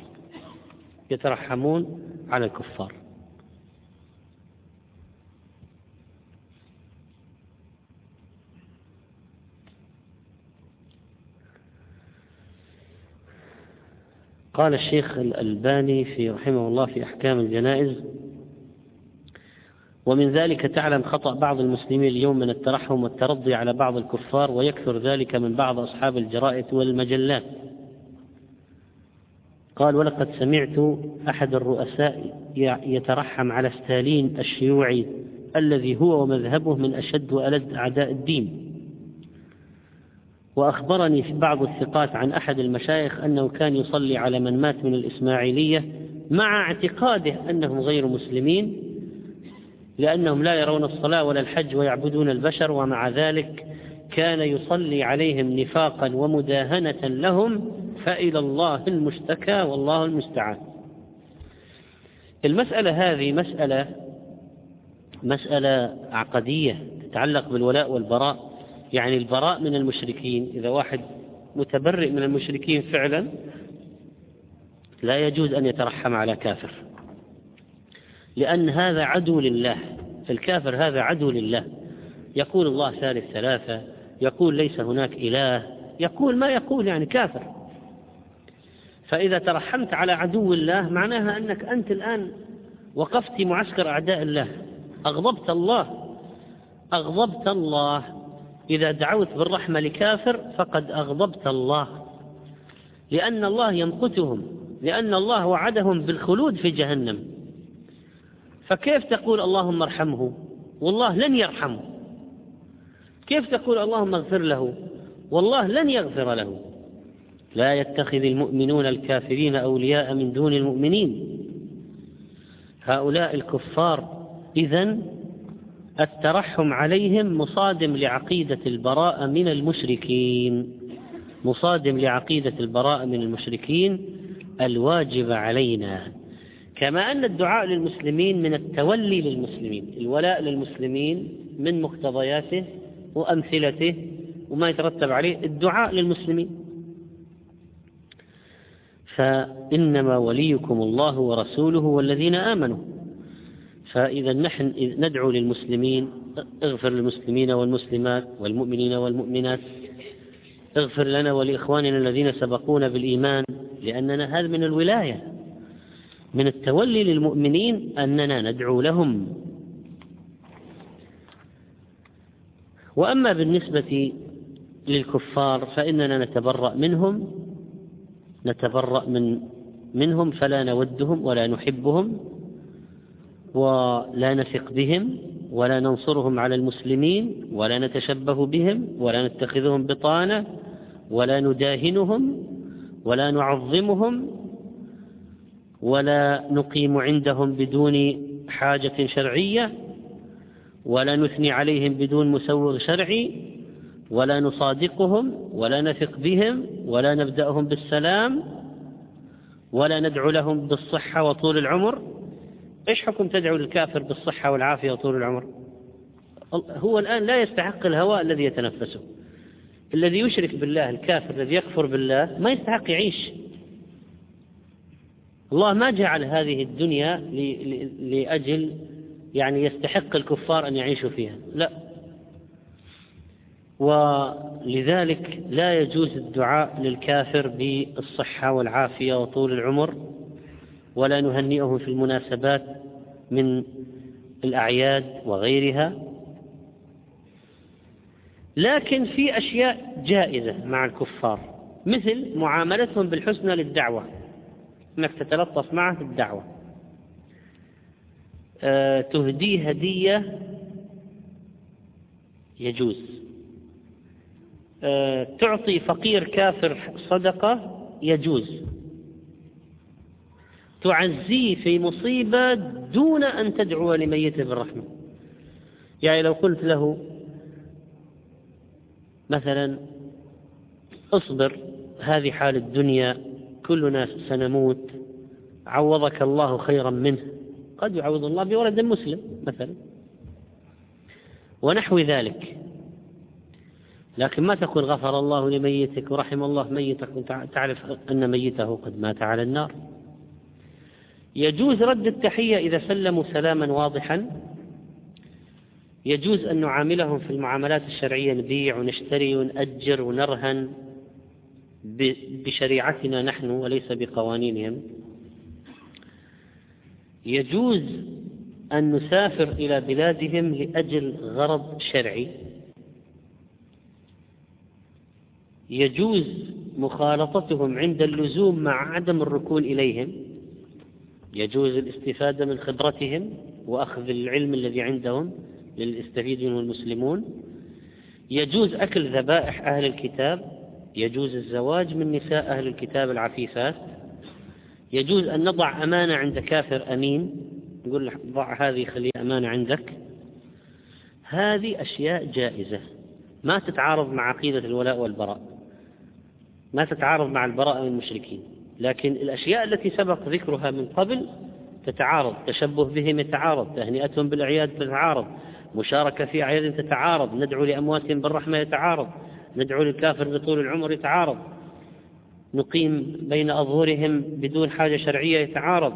يترحمون على الكفار. قال الشيخ الألباني في رحمه الله في أحكام الجنائز ومن ذلك تعلم خطأ بعض المسلمين اليوم من الترحم والترضي على بعض الكفار ويكثر ذلك من بعض أصحاب الجرائد والمجلات. قال ولقد سمعت أحد الرؤساء يترحم على ستالين الشيوعي الذي هو ومذهبه من أشد وألد أعداء الدين. وأخبرني في بعض الثقات عن أحد المشايخ أنه كان يصلي على من مات من الإسماعيلية مع اعتقاده أنهم غير مسلمين لأنهم لا يرون الصلاة ولا الحج ويعبدون البشر ومع ذلك كان يصلي عليهم نفاقا ومداهنة لهم فإلى الله المشتكى والله المستعان. المسألة هذه مسألة مسألة عقدية تتعلق بالولاء والبراء. يعني البراء من المشركين. إذا واحد متبرئ من المشركين فعلا لا يجوز أن يترحم على كافر. لأن هذا عدو لله الكافر هذا عدو لله. يقول الله ثالث ثلاثة يقول ليس هناك إله يقول ما يقول يعني كافر. فإذا ترحمت على عدو الله معناها أنك أنت الآن وقفت معسكر أعداء الله. أغضبت الله أغضبت الله. إذا دعوت بالرحمة لكافر فقد أغضبت الله. لأن الله يمقتهم لأن الله وعدهم بالخلود في جهنم. فكيف تقول اللهم ارحمه؟ والله لن يرحمه. كيف تقول اللهم اغفر له؟ والله لن يغفر له. لا يتخذ المؤمنون الكافرين أولياء من دون المؤمنين. هؤلاء الكفار إذن الترحم عليهم مصادم لعقيدة البراءة من المشركين. مصادم لعقيدة البراءة من المشركين الواجب علينا. كما أن الدعاء للمسلمين من التولي للمسلمين الولاء للمسلمين من مقتضياته وأمثلته وما يترتب عليه الدعاء للمسلمين. فإنما وليكم الله ورسوله والذين آمنوا. فإذا نحن ندعو للمسلمين اغفر للمسلمين والمسلمات والمؤمنين والمؤمنات. اغفر لنا ولإخواننا الذين سبقونا بالإيمان لأننا هذا من الولاية. من التولي للمؤمنين أننا ندعو لهم. وأما بالنسبة للكفار فإننا نتبرأ منهم نتبرأ من منهم فلا نودهم ولا نحبهم ولا نثق بهم ولا ننصرهم على المسلمين ولا نتشبه بهم ولا نتخذهم بطانة ولا نداهنهم ولا نعظمهم ولا نقيم عندهم بدون حاجة شرعية ولا نثني عليهم بدون مسوغ شرعي ولا نصادقهم ولا نثق بهم ولا نبدأهم بالسلام ولا ندعو لهم بالصحة وطول العمر. إيش حكم تدعو للكافر بالصحة والعافية وطول العمر؟ هو الآن لا يستحق الهواء الذي يتنفسه. الذي يشرك بالله الكافر الذي يكفر بالله ما يستحق يعيش. الله ما جعل هذه الدنيا لأجل يعني يستحق الكفار أن يعيشوا فيها. لا. ولذلك لا يجوز الدعاء للكافر بالصحة والعافية وطول العمر ولا نهنئه في المناسبات من الأعياد وغيرها. لكن في أشياء جائزة مع الكفار مثل معاملتهم بالحسنى للدعوة. أنك تتلطف معه في الدعوة. أه تهديه هدية يجوز. أه تعطي فقير كافر صدقة يجوز. تعزيه في مصيبة دون أن تدعو لميته بالرحمة. يعني لو قلت له مثلا اصبر هذه حال الدنيا كلنا سنموت. عوضك الله خيرا منه. قد يعوض الله بولد مسلم مثلا. ونحو ذلك. لكن ما تقول غفر الله لميتك ورحم الله ميتك تعرف أن ميته قد مات على النار. يجوز رد التحية إذا سلموا سلاما واضحا. يجوز أن نعاملهم في المعاملات الشرعية نبيع ونشتري ونأجر ونرهن. بشريعتنا نحن وليس بقوانينهم. يجوز أن نسافر إلى بلادهم لأجل غرض شرعي. يجوز مخالطتهم عند اللزوم مع عدم الركون إليهم. يجوز الاستفادة من خبرتهم وأخذ العلم الذي عندهم لليستفيد منه المسلمون يجوز أكل ذبائح أهل الكتاب يجوز الزواج من نساء أهل الكتاب العفيفات. يجوز أن نضع أمانة عند كافر أمين. نقول له ضع هذه خلي أمانة عندك. هذه أشياء جائزة. ما تتعارض مع عقيدة الولاء والبراء. ما تتعارض مع البراءة من المشركين. لكن الأشياء التي سبق ذكرها من قبل تتعارض. تشبه بهم يتعارض. تهنئتهم بالأعياد تتعارض. مشاركة في أعياد تتعارض. ندعو لأمواتهم بالرحمة يتعارض. ندعو للكافر بطول العمر يتعارض. نقيم بين أظهرهم بدون حاجة شرعية يتعارض.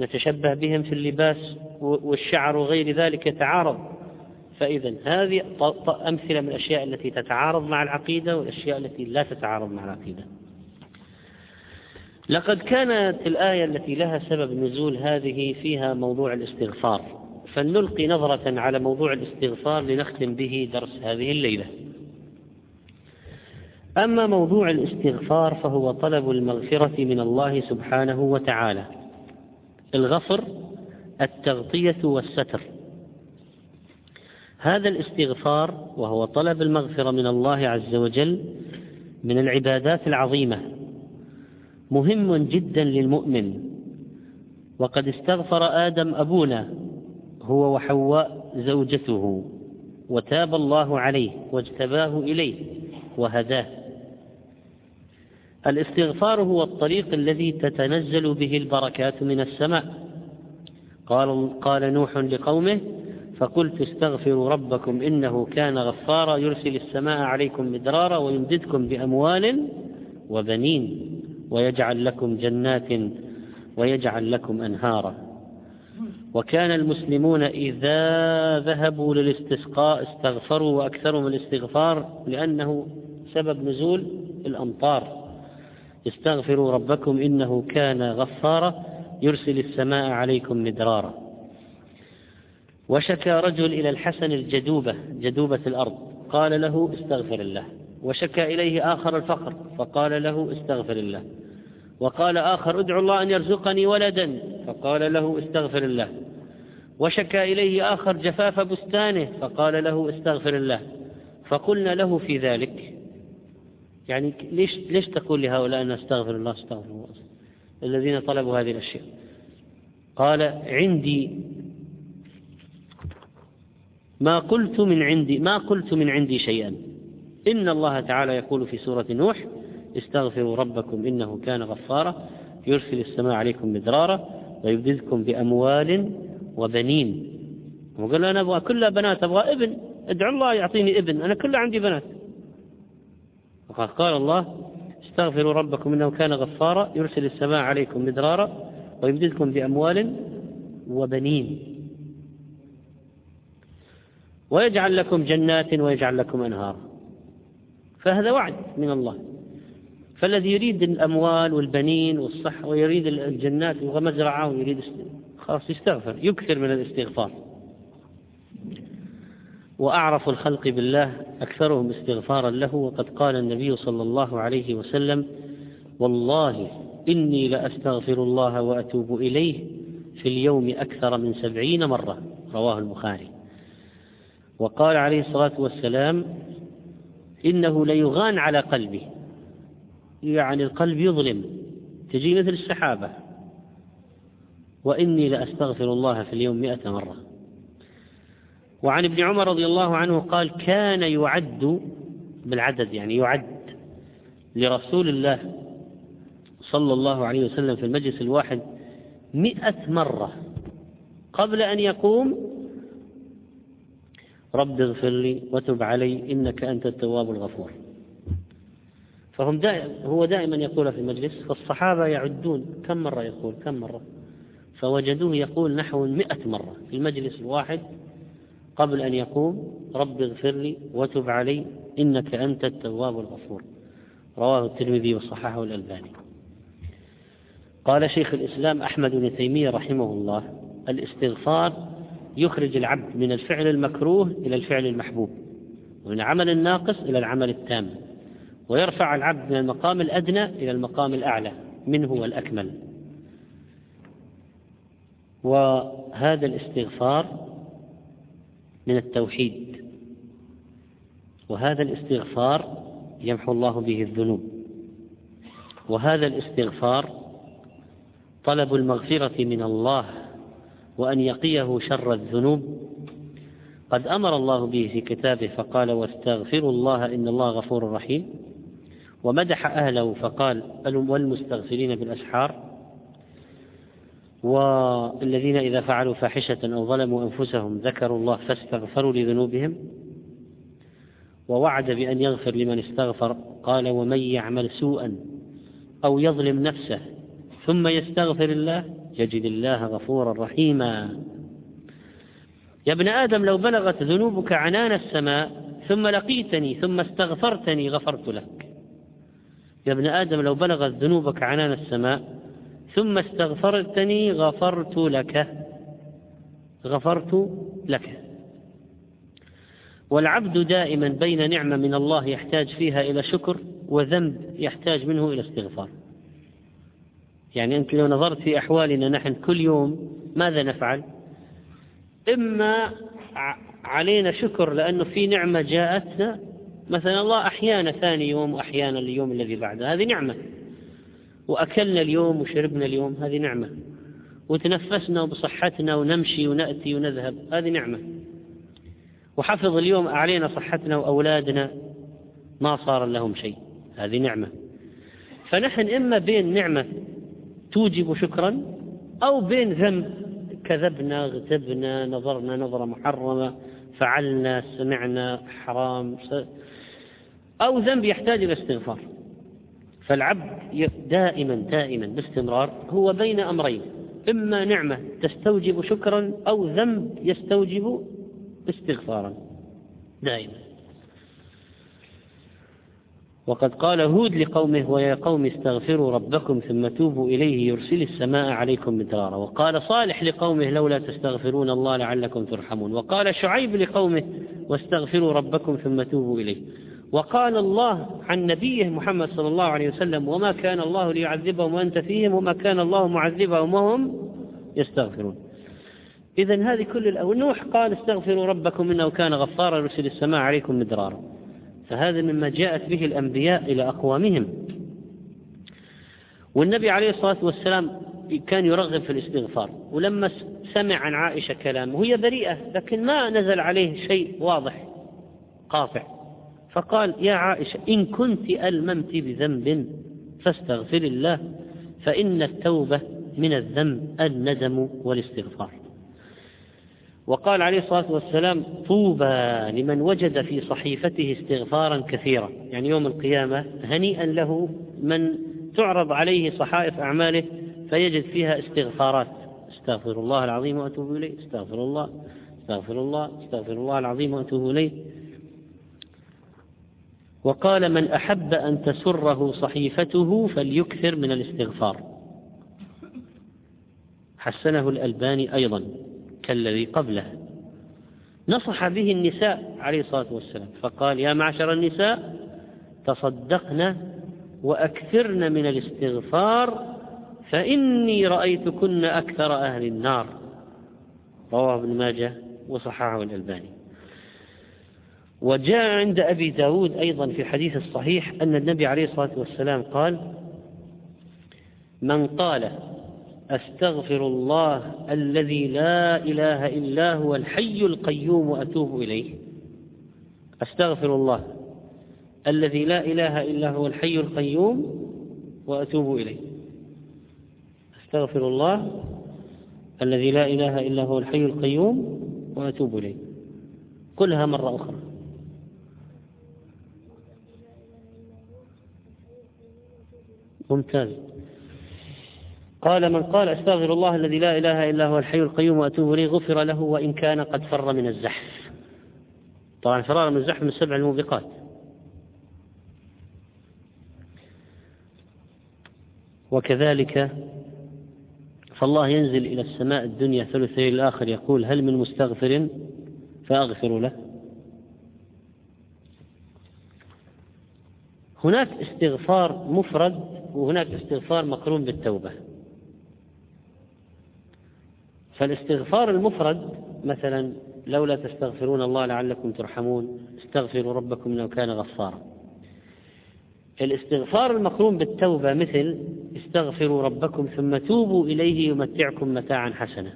نتشبه بهم في اللباس والشعر وغير ذلك يتعارض. فإذا هذه أمثلة من الأشياء التي تتعارض مع العقيدة والأشياء التي لا تتعارض مع العقيدة. لقد كانت الآية التي لها سبب نزول هذه فيها موضوع الاستغفار. فلنلقي نظرة على موضوع الاستغفار لنختم به درس هذه الليلة. أما موضوع الاستغفار فهو طلب المغفرة من الله سبحانه وتعالى. الغفر التغطية والستر. هذا الاستغفار وهو طلب المغفرة من الله عز وجل من العبادات العظيمة. مهم جدا للمؤمن. وقد استغفر آدم أبونا هو وحواء زوجته وتاب الله عليه واجتباه إليه وهداه. الاستغفار هو الطريق الذي تتنزل به البركات من السماء. قال قال نوح لقومه فقلت استغفروا ربكم إنه كان غفارا يرسل السماء عليكم مدرارا ويمددكم بأموال وبنين ويجعل لكم جنات ويجعل لكم أنهارا. وكان المسلمون إذا ذهبوا للاستسقاء استغفروا وأكثروا من الاستغفار لأنه سبب نزول الأمطار. استغفروا ربكم إنه كان غفارا يرسل السماء عليكم مدرارا. وشكى رجل إلى الحسن الجدوبة جدوبة الأرض قال له استغفر الله. وشكى إليه آخر الفقر فقال له استغفر الله. وقال آخر ادعو الله أن يرزقني ولدا فقال له استغفر الله. وشكى إليه آخر جفاف بستانه فقال له استغفر الله. فقلنا له في ذلك. يعني ليش ليش تقول لهؤلاء أن أستغفر الله أستغفر الله؟ الذين طلبوا هذه الأشياء. قال عندي ما قلت من عندي ما قلت من عندي شيئا. إن الله تعالى يقول في سورة نوح استغفروا ربكم إنه كان غفارا يرسل السماء عليكم مدرارا ويبددكم بأموال وبنين. وقال أنا أبغى كلها بنات أبغى ابن ادعو الله يعطيني ابن أنا كلها عندي بنات. قال الله استغفروا ربكم إنه كان غفارا يرسل السماء عليكم مدرارا ويمددكم بأموال وبنين. ويجعل لكم جنات ويجعل لكم أنهارا فهذا وعد من الله. فالذي يريد الأموال والبنين والصحة ويريد الجنات ومزرعة ويريد خلاص يستغفر يكثر من الاستغفار. وأعرف الخلق بالله أكثرهم استغفارا له وقد قال النبي صلى الله عليه وسلم والله إني لأستغفر الله وأتوب إليه في اليوم أكثر من سبعين مرة. رواه البخاري. وقال عليه الصلاة والسلام إنه ليغان على قلبي يعني القلب يظلم. تجي مثل السحابة وإني لأستغفر الله في اليوم مئة مرة. وعن ابن عمر رضي الله عنه قال كان يعد بالعدد يعني يعد لرسول الله صلى الله عليه وسلم في المجلس الواحد مئة مرة قبل أن يقوم رب اغفر لي وتب علي إنك أنت التواب الغفور. فهم دائم هو دائما يقول في المجلس فالصحابة يعدون كم مرة يقول؟ كم مرة؟ فوجدوه يقول نحو مئة مرة في المجلس الواحد قبل أن يقوم رب اغفر لي وتب علي إنك أنت التواب الغفور. رواه الترمذي وصححه الألباني. قال شيخ الإسلام أحمد بن تيمية رحمه الله الاستغفار يخرج العبد من الفعل المكروه إلى الفعل المحبوب ومن العمل الناقص إلى العمل التام ويرفع العبد من المقام الأدنى إلى المقام الأعلى منه والأكمل. وهذا الاستغفار من التوحيد. وهذا الاستغفار يمحو الله به الذنوب. وهذا الاستغفار طلب المغفرة من الله وأن يقيه شر الذنوب. قد أمر الله به في كتابه فقال واستغفروا الله إن الله غفور رحيم. ومدح أهله فقال والمستغفرين بالأسحار والذين إذا فعلوا فاحشة أو ظلموا أنفسهم ذكروا الله فاستغفروا لذنوبهم ووعد بأن يغفر لمن استغفر قال ومن يعمل سوءا أو يظلم نفسه ثم يستغفر الله يجد الله غفورا رحيما. يا ابن آدم لو بلغت ذنوبك عنان السماء ثم لقيتني ثم استغفرتني غفرت لك. يا ابن آدم لو بلغت ذنوبك عنان السماء ثم استغفرتني غفرت لك. غفرت لك. والعبد دائما بين نعمة من الله يحتاج فيها إلى شكر وذنب يحتاج منه إلى استغفار. يعني أنت لو نظرت في أحوالنا نحن كل يوم ماذا نفعل؟ إما علينا شكر لأنه في نعمة جاءتنا. مثلا الله أحيانا ثاني يوم وأحيانا اليوم الذي بعده. هذه نعمة. وأكلنا اليوم وشربنا اليوم هذه نعمة. وتنفسنا بصحتنا ونمشي ونأتي ونذهب هذه نعمة. وحفظ اليوم علينا صحتنا وأولادنا ما صار لهم شيء هذه نعمة. فنحن إما بين نعمة توجب شكرا أو بين ذنب كذبنا اغتبنا نظرنا نظرة محرمة فعلنا سمعنا حرام أو ذنب يحتاج إلى استغفار. فالعبد دائما دائما باستمرار هو بين أمرين. إما نعمة تستوجب شكرا أو ذنب يستوجب استغفارا. دائما. وقد قال هود لقومه ويا قوم استغفروا ربكم ثم توبوا إليه يرسل السماء عليكم مدرارا. وقال صالح لقومه لولا تستغفرون الله لعلكم ترحمون. وقال شعيب لقومه واستغفروا ربكم ثم توبوا إليه. وقال الله عن نبيه محمد صلى الله عليه وسلم وما كان الله ليعذبهم وأنت فيهم وما كان الله معذبهم وهم يستغفرون. إذا هذه كل الأول نوح قال استغفروا ربكم إنه كان غفارا يرسل السماء عليكم مدرارا. فهذا مما جاءت به الأنبياء إلى أقوامهم. والنبي عليه الصلاة والسلام كان يرغب في الاستغفار ولما سمع عن عائشة كلامه هي بريئة لكن ما نزل عليه شيء واضح قاطع. فقال يا عائشة إن كنت ألممت بذنب فاستغفر الله فإن التوبة من الذنب الندم والاستغفار. وقال عليه الصلاة والسلام طوبى لمن وجد في صحيفته استغفارا كثيرا. يعني يوم القيامة هنيئا له من تعرض عليه صحائف أعماله فيجد فيها استغفارات. استغفر الله العظيم وأتوب إليه استغفر الله استغفر الله استغفر الله العظيم وأتوب إليه. وقال من أحب أن تسره صحيفته فليكثر من الاستغفار. حسنه الألباني أيضا كالذي قبله. نصح به النساء عليه الصلاة والسلام فقال يا معشر النساء تصدقن وأكثرن من الاستغفار فإني رأيتكن أكثر أهل النار. رواه ابن ماجه وصححه الألباني. وجاء عند أبي داود أيضا في حديث الصحيح أن النبي عليه الصلاة والسلام قال من قال أستغفر الله الذي لا إله إلا هو الحي القيوم وأتوب إليه؟ أستغفر الله الذي لا إله إلا هو الحي القيوم وأتوب إليه. أستغفر الله الذي لا إله إلا هو الحي القيوم وأتوب إليه. قلها مرة أخرى. ممتاز قال من قال أستغفر الله الذي لا إله إلا هو الحي القيوم وأتوب إليه غفر له وإن كان قد فر من الزحف. طبعا فرار من الزحف من السبع الموبقات. وكذلك فالله ينزل إلى السماء الدنيا ثلثي الآخر يقول هل من مستغفر فأغفر له. هناك استغفار مفرد وهناك استغفار مقرون بالتوبة. فالاستغفار المفرد مثلا لولا تستغفرون الله لعلكم ترحمون استغفروا ربكم انه كان غفارا. الاستغفار المقرون بالتوبة مثل استغفروا ربكم ثم توبوا إليه يمتعكم متاعا حسنا.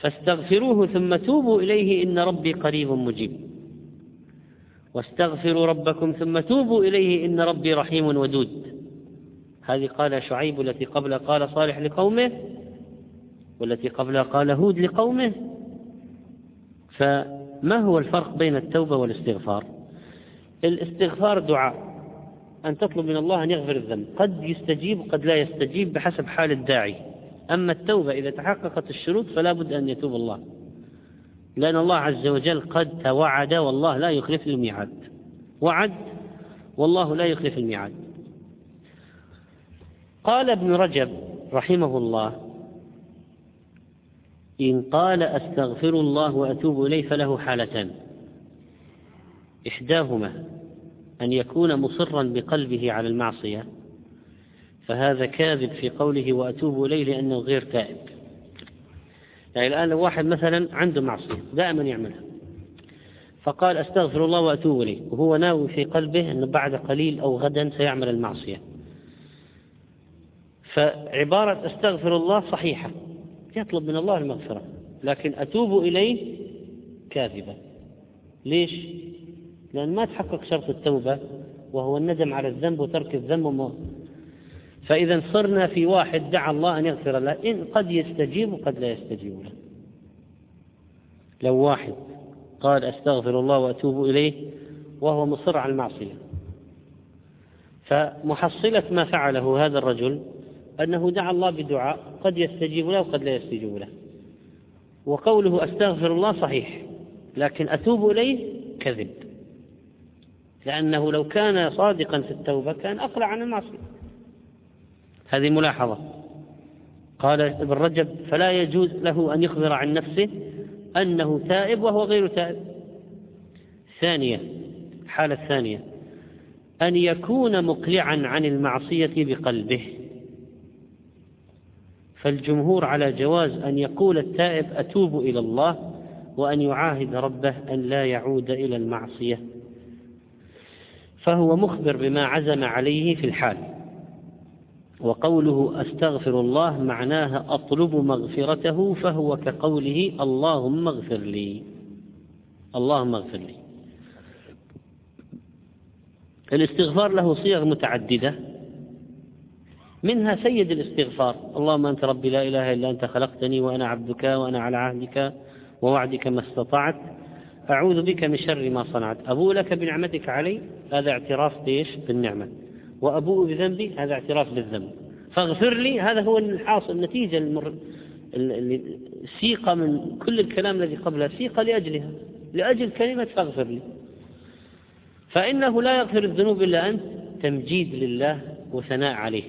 فاستغفروه ثم توبوا إليه إن ربي قريب مجيب. واستغفروا ربكم ثم توبوا إليه إن ربي رحيم ودود. هذه قال شعيب التي قبل قال صالح لقومه والتي قبلها قال هود لقومه. فما هو الفرق بين التوبة والاستغفار؟ الاستغفار دعاء أن تطلب من الله أن يغفر الذنب. قد يستجيب وقد لا يستجيب بحسب حال الداعي. أما التوبة إذا تحققت الشروط فلا بد أن يتوب الله. لأن الله عز وجل قد توعد والله لا يخلف الميعاد. وعد والله لا يخلف الميعاد. قال ابن رجب رحمه الله إن قال أستغفر الله وأتوب إليه فله حالتان. إحداهما أن يكون مصرا بقلبه على المعصية فهذا كاذب في قوله وأتوب إليه لأنه غير تائب يعني الآن لو واحد مثلا عنده معصية دائما يعملها فقال أستغفر الله وأتوب إليه وهو ناوي في قلبه أنه بعد قليل أو غدا سيعمل المعصية. فعبارة أستغفر الله صحيحة يطلب من الله المغفرة لكن أتوب إليه كاذبة ليش؟ لأن ما تحقق شرط التوبة وهو الندم على الذنب وترك الذنب فإذا صرنا في واحد دعا الله أن يغفر له إن قد يستجيب وقد لا يستجيب له. لو واحد قال أستغفر الله وأتوب إليه وهو مصر على المعصية. فمحصلة ما فعله هذا الرجل أنه دعا الله بدعاء قد يستجيب له وقد لا يستجيب له. وقوله أستغفر الله صحيح لكن أتوب إليه كذب. لأنه لو كان صادقا في التوبة كان أقلع عن المعصية. هذه ملاحظة. قال ابن رجب فلا يجوز له أن يخبر عن نفسه أنه تائب وهو غير تائب. ثانية حالة ثانية أن يكون مقلعا عن المعصية بقلبه. فالجمهور على جواز أن يقول التائب أتوب إلى الله وأن يعاهد ربه أن لا يعود إلى المعصية. فهو مخبر بما عزم عليه في الحال. وقوله أستغفر الله معناها أطلب مغفرته فهو كقوله اللهم اغفر لي. اللهم اغفر لي. الاستغفار له صيغ متعددة. منها سيد الاستغفار. اللهم أنت ربي لا إله إلا أنت خلقتني وأنا عبدك وأنا على عهدك ووعدك ما استطعت. أعوذ بك من شر ما صنعت. أبوء لك بنعمتك علي؟ هذا اعتراف بإيش؟ بالنعمة. وأبوء بذنبي هذا اعتراف بالذنب. فاغفر لي هذا هو الحاصل النتيجة المر... السيقة من كل الكلام الذي قبلها سيقة لأجلها لأجل كلمة فاغفر لي. فإنه لا يغفر الذنوب إلا أنت تمجيد لله وثناء عليه.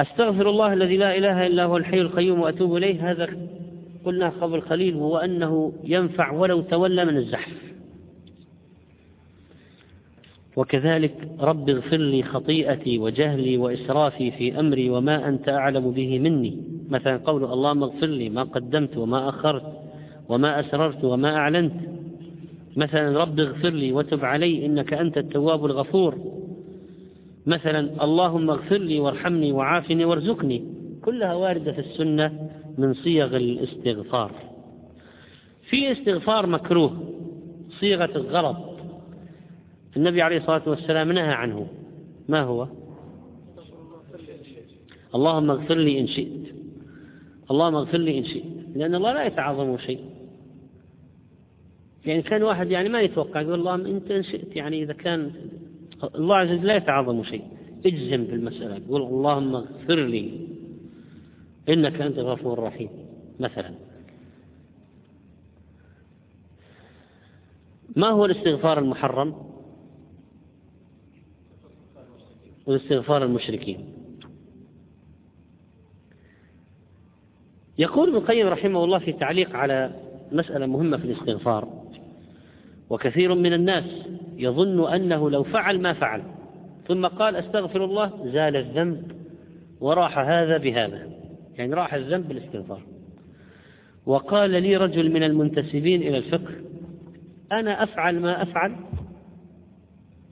أستغفر الله الذي لا إله إلا هو الحي القيوم وأتوب إليه هذا قلنا قبل قليل هو أنه ينفع ولو تولى من الزحف. وكذلك رب اغفر لي خطيئتي وجهلي وإسرافي في أمري وما أنت أعلم به مني. مثلا قول اللهم اغفر لي ما قدمت وما أخرت وما أسررت وما أعلنت. مثلا رب اغفر لي وتب علي إنك أنت التواب الغفور. مثلا اللهم اغفر لي وارحمني وعافني وارزقني. كلها واردة في السنة من صيغ الاستغفار. في استغفار مكروه صيغة الغلط. النبي عليه الصلاة والسلام نهى عنه. ما هو؟ اللهم اغفر لي إن شئت. اللهم اغفر لي إن شئت. لأن الله لا يتعظم شيء. يعني كان واحد يعني ما يتوقع يقول اللهم أنت إن شئت. يعني إذا كان الله عز وجل لا يتعظم شيء. اجزم بالمسألة يقول اللهم اغفر لي. إنك أنت الغفور الرحيم. مثلا. ما هو الاستغفار المحرم؟ واستغفار المشركين. يقول ابن القيم رحمه الله في تعليق على مسألة مهمة في الاستغفار وكثير من الناس يظن أنه لو فعل ما فعل ثم قال أستغفر الله زال الذنب وراح هذا بهذا. يعني راح الذنب بالاستغفار. وقال لي رجل من المنتسبين إلى الفقه أنا أفعل ما أفعل؟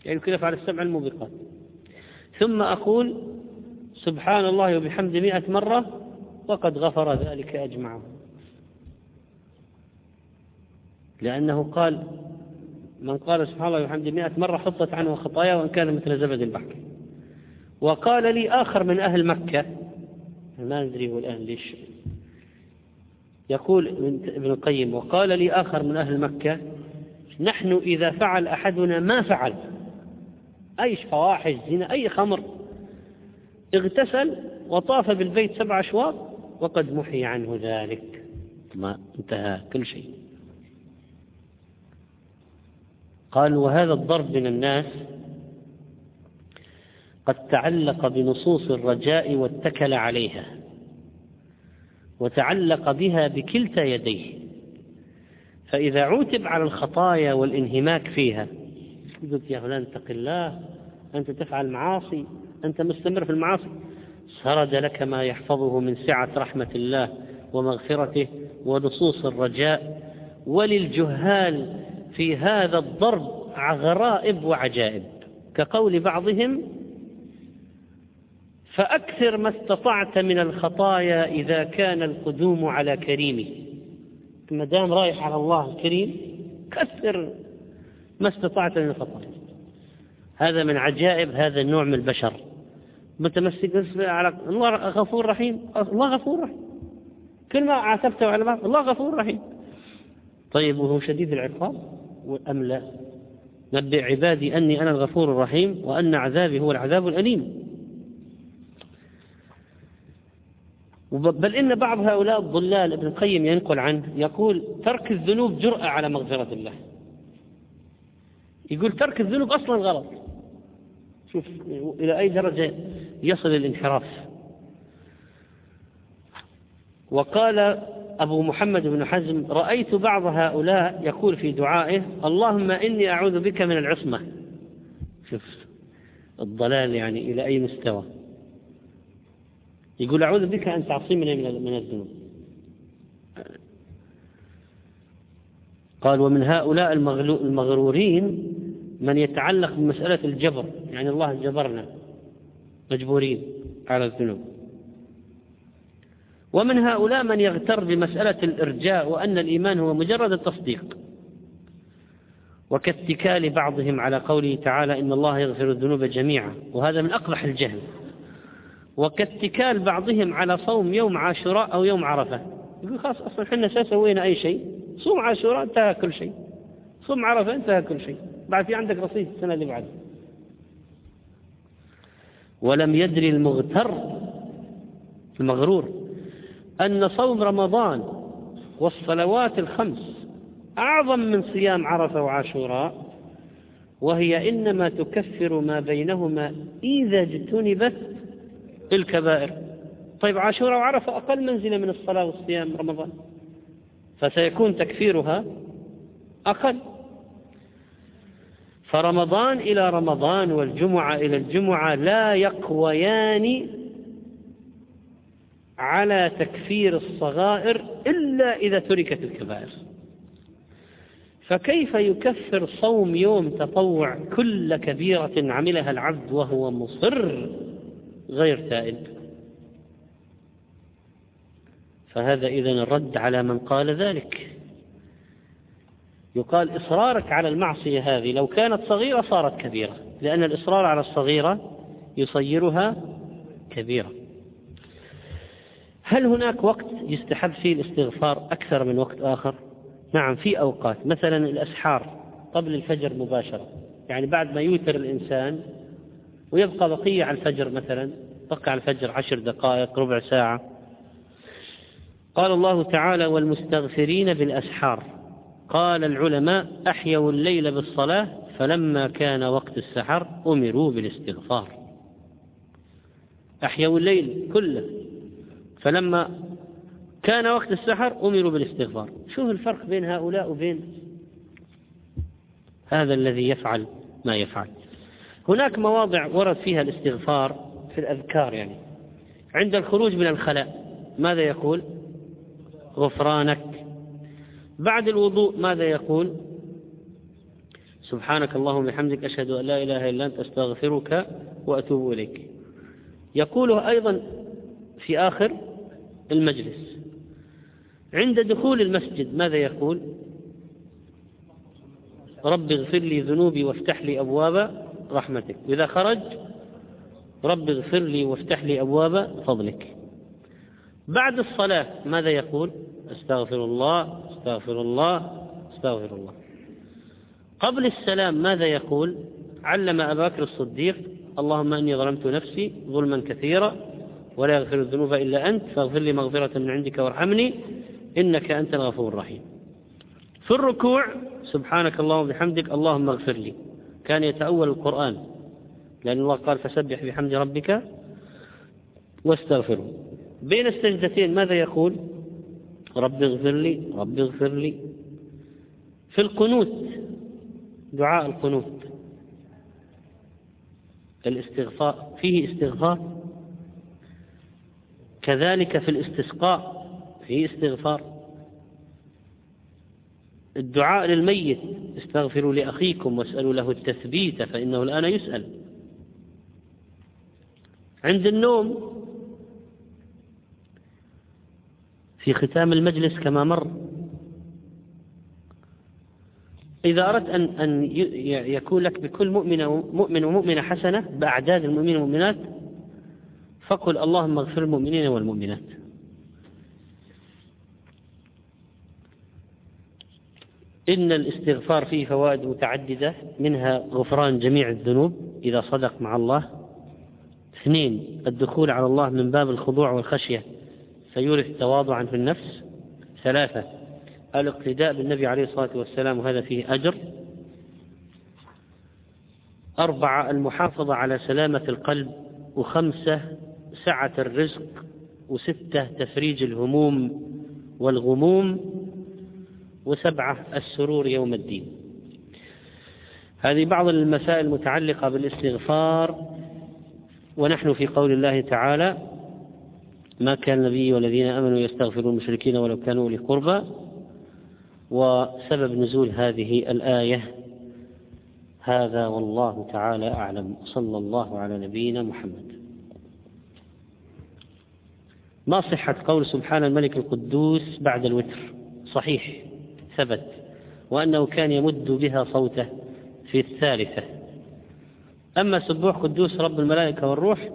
يعني كيف أفعل السبع الموبقات؟ ثم أقول سبحان الله وبحمد مئة مرة وقد غفر ذلك أجمعه لأنه قال من قال سبحان الله وبحمد مئة مرة حطت عنه خطايا وإن كان مثل زبد البحر. وقال لي آخر من أهل مكة ما ندري هو الآن ليش. يقول ابن القيم وقال لي آخر من أهل مكة نحن إذا فعل أحدنا ما فعل أي فواحش زنا أي خمر. اغتسل وطاف بالبيت سبع أشواط وقد محي عنه ذلك. ما انتهى كل شيء. قال وهذا الضرب من الناس قد تعلق بنصوص الرجاء واتكل عليها وتعلق بها بكلتا يديه. فإذا عوتب على الخطايا والانهماك فيها قلت يا فلان اتق الله أنت تفعل معاصي أنت مستمر في المعاصي. سرد لك ما يحفظه من سعة رحمة الله ومغفرته ونصوص الرجاء. وللجهال في هذا الضرب غرائب وعجائب. كقول بعضهم فأكثر ما استطعت من الخطايا إذا كان القدوم على كريمه ما دام رايح على الله الكريم كثر ما استطعت من الخطايا هذا من عجائب هذا النوع من البشر. متمسك على الله غفور رحيم. الله غفور رحيم. كل ما عاتبته على ما الله غفور رحيم. طيب وهو شديد العقاب؟ أم لا؟ نبئ عبادي أني أنا الغفور الرحيم وأن عذابي هو العذاب الأليم. بل إن بعض هؤلاء الضلال ابن القيم ينقل عنه يقول ترك الذنوب جرأة على مغفرة الله. يقول ترك الذنوب أصلا غلط. شوف إلى أي درجة يصل الانحراف. وقال أبو محمد بن حزم رأيت بعض هؤلاء يقول في دعائه اللهم إني أعوذ بك من العصمة. شوف الضلال يعني إلى أي مستوى. يقول أعوذ بك أن تعصمني من الذنوب. قال ومن هؤلاء المغرورين من يتعلق بمسألة الجبر يعني الله جبرنا مجبورين على الذنوب. ومن هؤلاء من يغتر بمسألة الإرجاء وأن الإيمان هو مجرد التصديق. وكاتكال بعضهم على قوله تعالى إن الله يغفر الذنوب جميعا وهذا من أقبح الجهل. وكاتكال بعضهم على صوم يوم عاشوراء أو يوم عرفة. يقول خلاص أصلا إحنا سوينا أي شيء. صوم عاشوراء انتهى كل شيء. صوم عرفة انتهى كل شيء. بعد في عندك رصيد السنة اللي بعدها ولم يدري المغتر المغرور أن صوم رمضان والصلوات الخمس أعظم من صيام عرفة وعاشوراء وهي إنما تكفر ما بينهما إذا اجتنبت الكبائر. طيب عاشوراء وعرفة أقل منزلة من الصلاة والصيام رمضان فسيكون تكفيرها أقل. فرمضان إلى رمضان والجمعة إلى الجمعة لا يقويان على تكفير الصغائر إلا إذا تركت الكبائر. فكيف يكفر صوم يوم تطوع كل كبيرة عملها العبد وهو مصر غير تائب؟ فهذا إذن الرد على من قال ذلك. يقال إصرارك على المعصية هذه لو كانت صغيرة صارت كبيرة لأن الإصرار على الصغيرة يصيرها كبيرة. هل هناك وقت يستحب فيه الاستغفار أكثر من وقت آخر؟ نعم في أوقات. مثلا الأسحار قبل الفجر مباشرة. يعني بعد ما يوتر الإنسان ويبقى بقية على الفجر مثلا بقى على الفجر عشر دقائق ربع ساعة. قال الله تعالى والمستغفرين بالأسحار. قال العلماء أحيوا الليل بالصلاة فلما كان وقت السحر أمروا بالاستغفار. أحيوا الليل كله فلما كان وقت السحر أمروا بالاستغفار. شوف الفرق بين هؤلاء وبين هذا الذي يفعل ما يفعل. هناك مواضع ورد فيها الاستغفار في الأذكار يعني. عند الخروج من الخلاء ماذا يقول؟ غفرانك بعد الوضوء ماذا يقول؟ سبحانك اللهم وبحمدك أشهد أن لا إله إلا أنت أستغفرك وأتوب إليك. يقوله أيضا في آخر المجلس عند دخول المسجد ماذا يقول؟ رب اغفر لي ذنوبي وافتح لي أبواب رحمتك. وإذا خرج رب اغفر لي وافتح لي أبواب فضلك. بعد الصلاة ماذا يقول؟ أستغفر الله استغفر الله استغفر الله. قبل السلام ماذا يقول؟ علم أبا بكر الصديق اللهم أني ظلمت نفسي ظلما كثيرا ولا يغفر الذنوب إلا أنت فاغفر لي مغفرة من عندك وارحمني إنك أنت الغفور الرحيم. في الركوع سبحانك اللهم وبحمدك اللهم اغفر لي. كان يتأول القرآن. لأن الله قال فسبح بحمد ربك واستغفره. بين السجدتين ماذا يقول؟ رب اغفر لي رب اغفر لي. في القنوت دعاء القنوت. الاستغفار فيه استغفار. كذلك في الاستسقاء فيه استغفار. الدعاء للميت استغفروا لأخيكم واسألوا له التثبيت فإنه الآن يسأل. عند النوم في ختام المجلس كما مر. إذا أردت أن أن يكون لك بكل مؤمن مؤمن ومؤمنة حسنة بأعداد المؤمنين والمؤمنات فقل اللهم اغفر المؤمنين والمؤمنات. إن الاستغفار فيه فوائد متعددة منها غفران جميع الذنوب إذا صدق مع الله. اثنين الدخول على الله من باب الخضوع والخشية. فيورث تواضعا في النفس ثلاثة. الاقتداء بالنبي عليه الصلاة والسلام وهذا فيه أجر. أربعة المحافظة على سلامة القلب. وخمسة سعة الرزق. وستة تفريج الهموم والغموم. وسبعة السرور يوم الدين. هذه بعض المسائل المتعلقة بالاستغفار. ونحن في قول الله تعالى ما كان النبي والذين آمنوا يستغفرون المشركين ولو كانوا اولي قربى وسبب نزول هذه الآية هذا والله تعالى أعلم. صلى الله على نبينا محمد. ما صحة قول سبحان الملك القدوس بعد الوتر؟ صحيح ثبت. وأنه كان يمد بها صوته في الثالثة. أما سبوح قدوس رب الملائكة والروح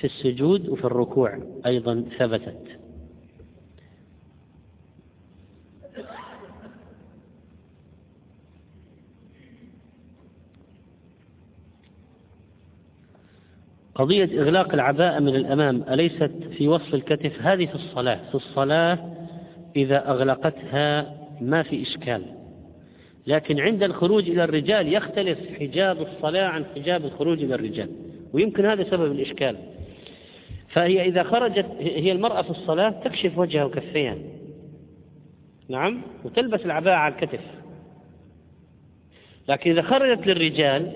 في السجود وفي الركوع أيضا ثبتت. قضية إغلاق العباءة من الأمام أليست في وصف الكتف؟ هذه في الصلاة. في الصلاة إذا أغلقتها ما في إشكال. لكن عند الخروج إلى الرجال يختلف حجاب الصلاة عن حجاب الخروج إلى الرجال ويمكن هذا سبب الإشكال. فهي إذا خرجت هي المرأة في الصلاة تكشف وجهها وكفيها. نعم؟ وتلبس العباءة على الكتف. لكن إذا خرجت للرجال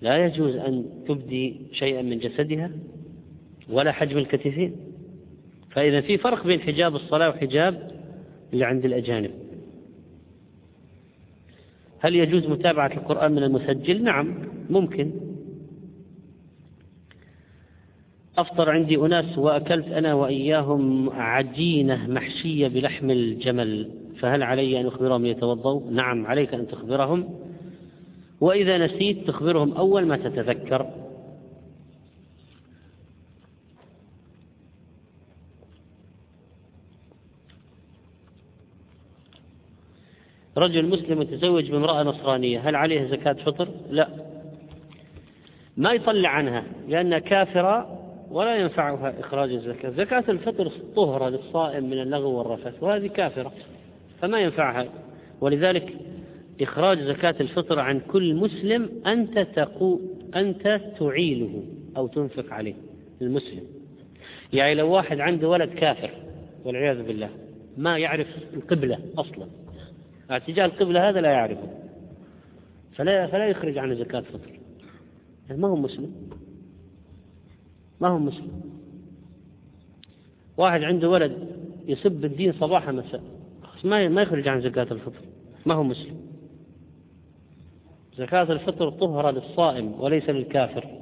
لا يجوز أن تبدي شيئا من جسدها ولا حجم الكتفين فإذا في فرق بين حجاب الصلاة وحجاب اللي عند الأجانب. هل يجوز متابعة القرآن من المسجل؟ نعم ممكن. أفطر عندي أناس وأكلت أنا وإياهم عجينة محشية بلحم الجمل فهل علي أن أخبرهم يتوضوا نعم عليك أن تخبرهم. وإذا نسيت تخبرهم أول ما تتذكر. رجل مسلم متزوج بامرأة نصرانية هل عليها زكاة فطر؟ لا. ما يطلع عنها لأنها كافرة ولا ينفعها إخراج الزكاة. زكاة الفطر طهرة للصائم من اللغو والرفث وهذه كافرة فما ينفعها. ولذلك إخراج زكاة الفطر عن كل مسلم أنت تقو أنت تعيله أو تنفق عليه المسلم. يعني لو واحد عنده ولد كافر والعياذ بالله ما يعرف القبلة أصلا. اتجاه القبلة هذا لا يعرفه فلا فلا يخرج عنه زكاة فطر يعني ما هو مسلم. ما هو مسلم. واحد عنده ولد يسب الدين صباحا مساء. ما ما يخرج عن زكاة الفطر. ما هو مسلم. زكاة الفطر طهرة للصائم وليس للكافر.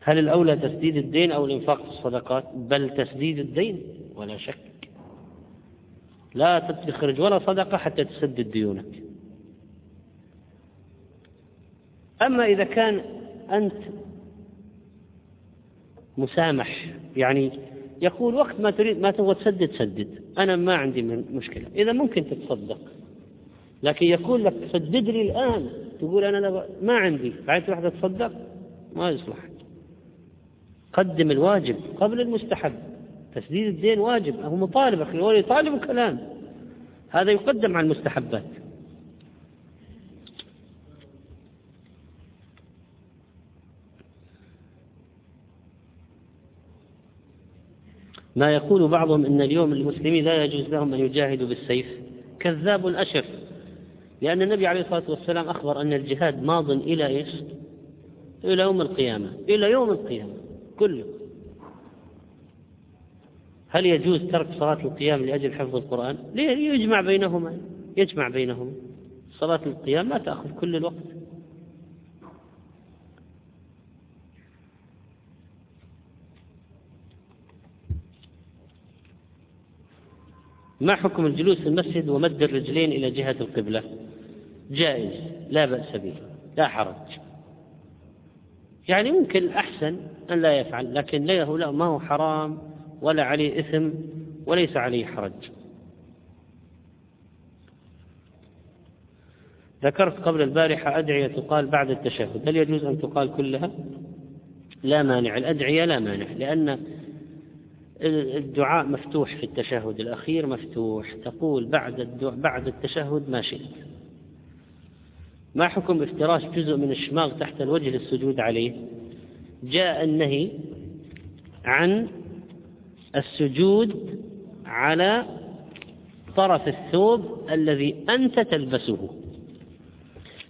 هل الأولى تسديد الدين أو الإنفاق في الصدقات؟ بل تسديد الدين ولا شك. لا تخرج ولا صدقة حتى تسدد ديونك. أما إذا كان أنت مسامح يعني يقول وقت ما تريد ما تبغى تسدد سدد. أنا ما عندي مشكلة. إذا ممكن تتصدق. لكن يقول لك سدد لي الآن. تقول أنا ما عندي. بعد تروح تتصدق ما يصلح. قدم الواجب قبل المستحب. تسديد الدين واجب. هو مطالب أخي هو يطالب كلام هذا يقدم على المستحبات. ما يقول بعضهم إن اليوم المسلمين لا يجوز لهم أن يجاهدوا بالسيف. كذاب أشر. لأن النبي عليه الصلاة والسلام أخبر أن الجهاد ماض إلى إيش؟ إلى يوم القيامة. إلى يوم القيامة. كله. هل يجوز ترك صلاة القيام لأجل حفظ القرآن؟ يجمع بينهما يجمع بينهما. صلاة القيام ما تأخذ كل الوقت. ما حكم الجلوس في المسجد ومد الرجلين إلى جهة القبلة؟ جائز لا بأس به لا حرج. يعني ممكن أحسن أن لا يفعل لكن له لا ما هو حرام. ولا عليه إثم وليس عليه حرج. ذكرت قبل البارحة أدعية تقال بعد التشهد. هل يجوز أن تقال كلها؟ لا مانع. الأدعية لا مانع لأن الدعاء مفتوح في التشهد. الأخير مفتوح. تقول بعد بعد التشهد ما شئت. ما حكم افتراش جزء من الشماغ تحت الوجه للسجود عليه؟ جاء النهي عن السجود على طرف الثوب الذي أنت تلبسه.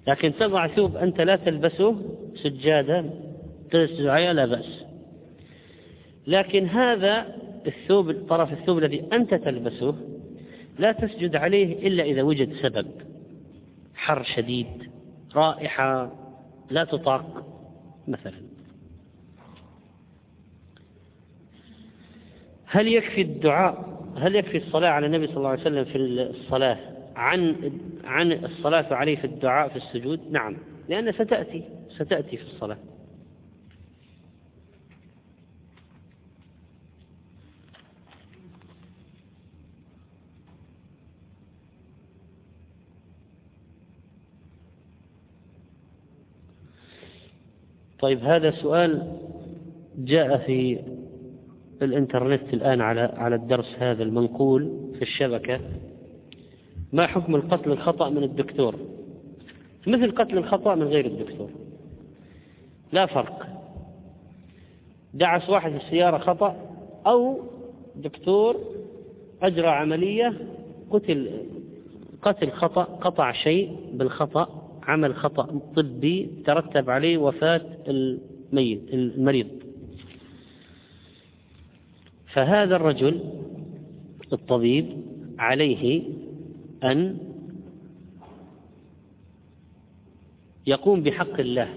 لكن تضع ثوب أنت لا تلبسه سجادا تسجد عليه لا بأس. لكن هذا الثوب طرف الثوب الذي أنت تلبسه لا تسجد عليه إلا إذا وجد سبب. حر شديد رائحة لا تطاق مثلا. هل يكفي الدعاء هل يكفي الصلاة على النبي صلى الله عليه وسلم في الصلاة عن عن الصلاة عليه في الدعاء في السجود؟ نعم، لأن ستأتي ستأتي في الصلاة. طيب هذا سؤال جاء في الانترنت الآن على على الدرس هذا المنقول في الشبكة. ما حكم القتل الخطأ من الدكتور؟ مثل قتل الخطأ من غير الدكتور. لا فرق. دعس واحد السيارة خطأ أو دكتور أجرى عملية قتل قتل خطأ قطع شيء بالخطأ عمل خطأ طبي ترتب عليه وفاة الميت المريض. فهذا الرجل الطبيب عليه أن يقوم بحق الله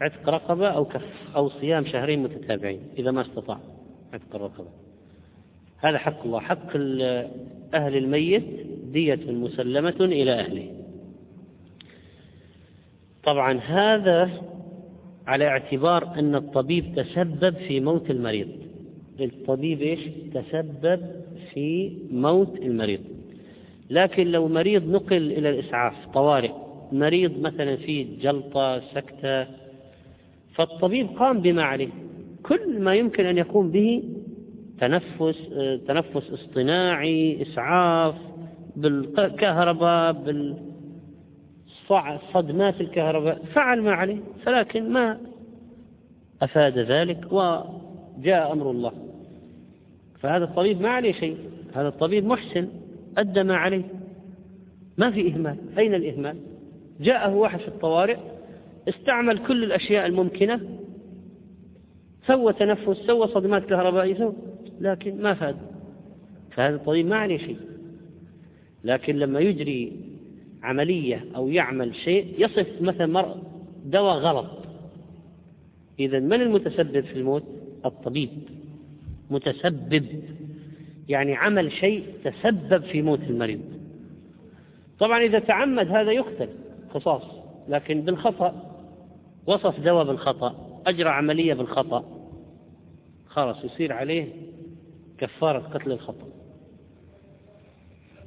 عتق رقبة أو كف أو صيام شهرين متتابعين إذا ما استطاع عتق الرقبة. هذا حق الله. حق أهل الميت دية مسلمة إلى أهله. طبعا هذا على اعتبار أن الطبيب تسبب في موت المريض. الطبيب إيش؟ تسبب في موت المريض. لكن لو مريض نقل إلى الإسعاف طوارئ مريض مثلا فيه جلطة سكتة فالطبيب قام بما عليه. كل ما يمكن أن يقوم به تنفس تنفس اصطناعي إسعاف بالكهرباء بالصدمات الكهرباء. فعل ما عليه فلكن ما أفاد ذلك وجاء أمر الله. فهذا الطبيب ما عليه شيء. هذا الطبيب محسن أدى ما عليه. ما في إهمال. أين الإهمال؟ جاءه واحد في الطوارئ استعمل كل الأشياء الممكنة سوى تنفس سوى صدمات كهربائية سوى لكن ما فاد. فهذا الطبيب ما عليه شيء. لكن لما يجري عملية أو يعمل شيء يصف مثلا دواء غلط. إذا من المتسبب في الموت؟ الطبيب. متسبب يعني عمل شيء تسبب في موت المريض. طبعا إذا تعمد هذا يقتل قصاص لكن بالخطأ وصف دواء بالخطأ أجرى عملية بالخطأ خلاص يصير عليه كفارة قتل الخطأ.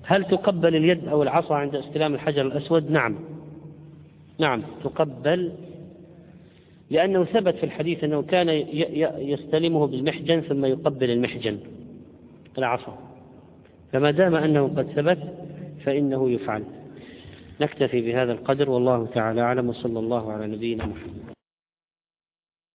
هل تقبل اليد أو العصا عند استلام الحجر الأسود؟ نعم. نعم تقبل لأنه ثبت في الحديث أنه كان يستلمه بالمحجن ثم يقبل المحجن. العصا. فما دام أنه قد ثبت فإنه يفعل. نكتفي بهذا القدر والله تعالى أعلم وصلى الله على نبينا محمد.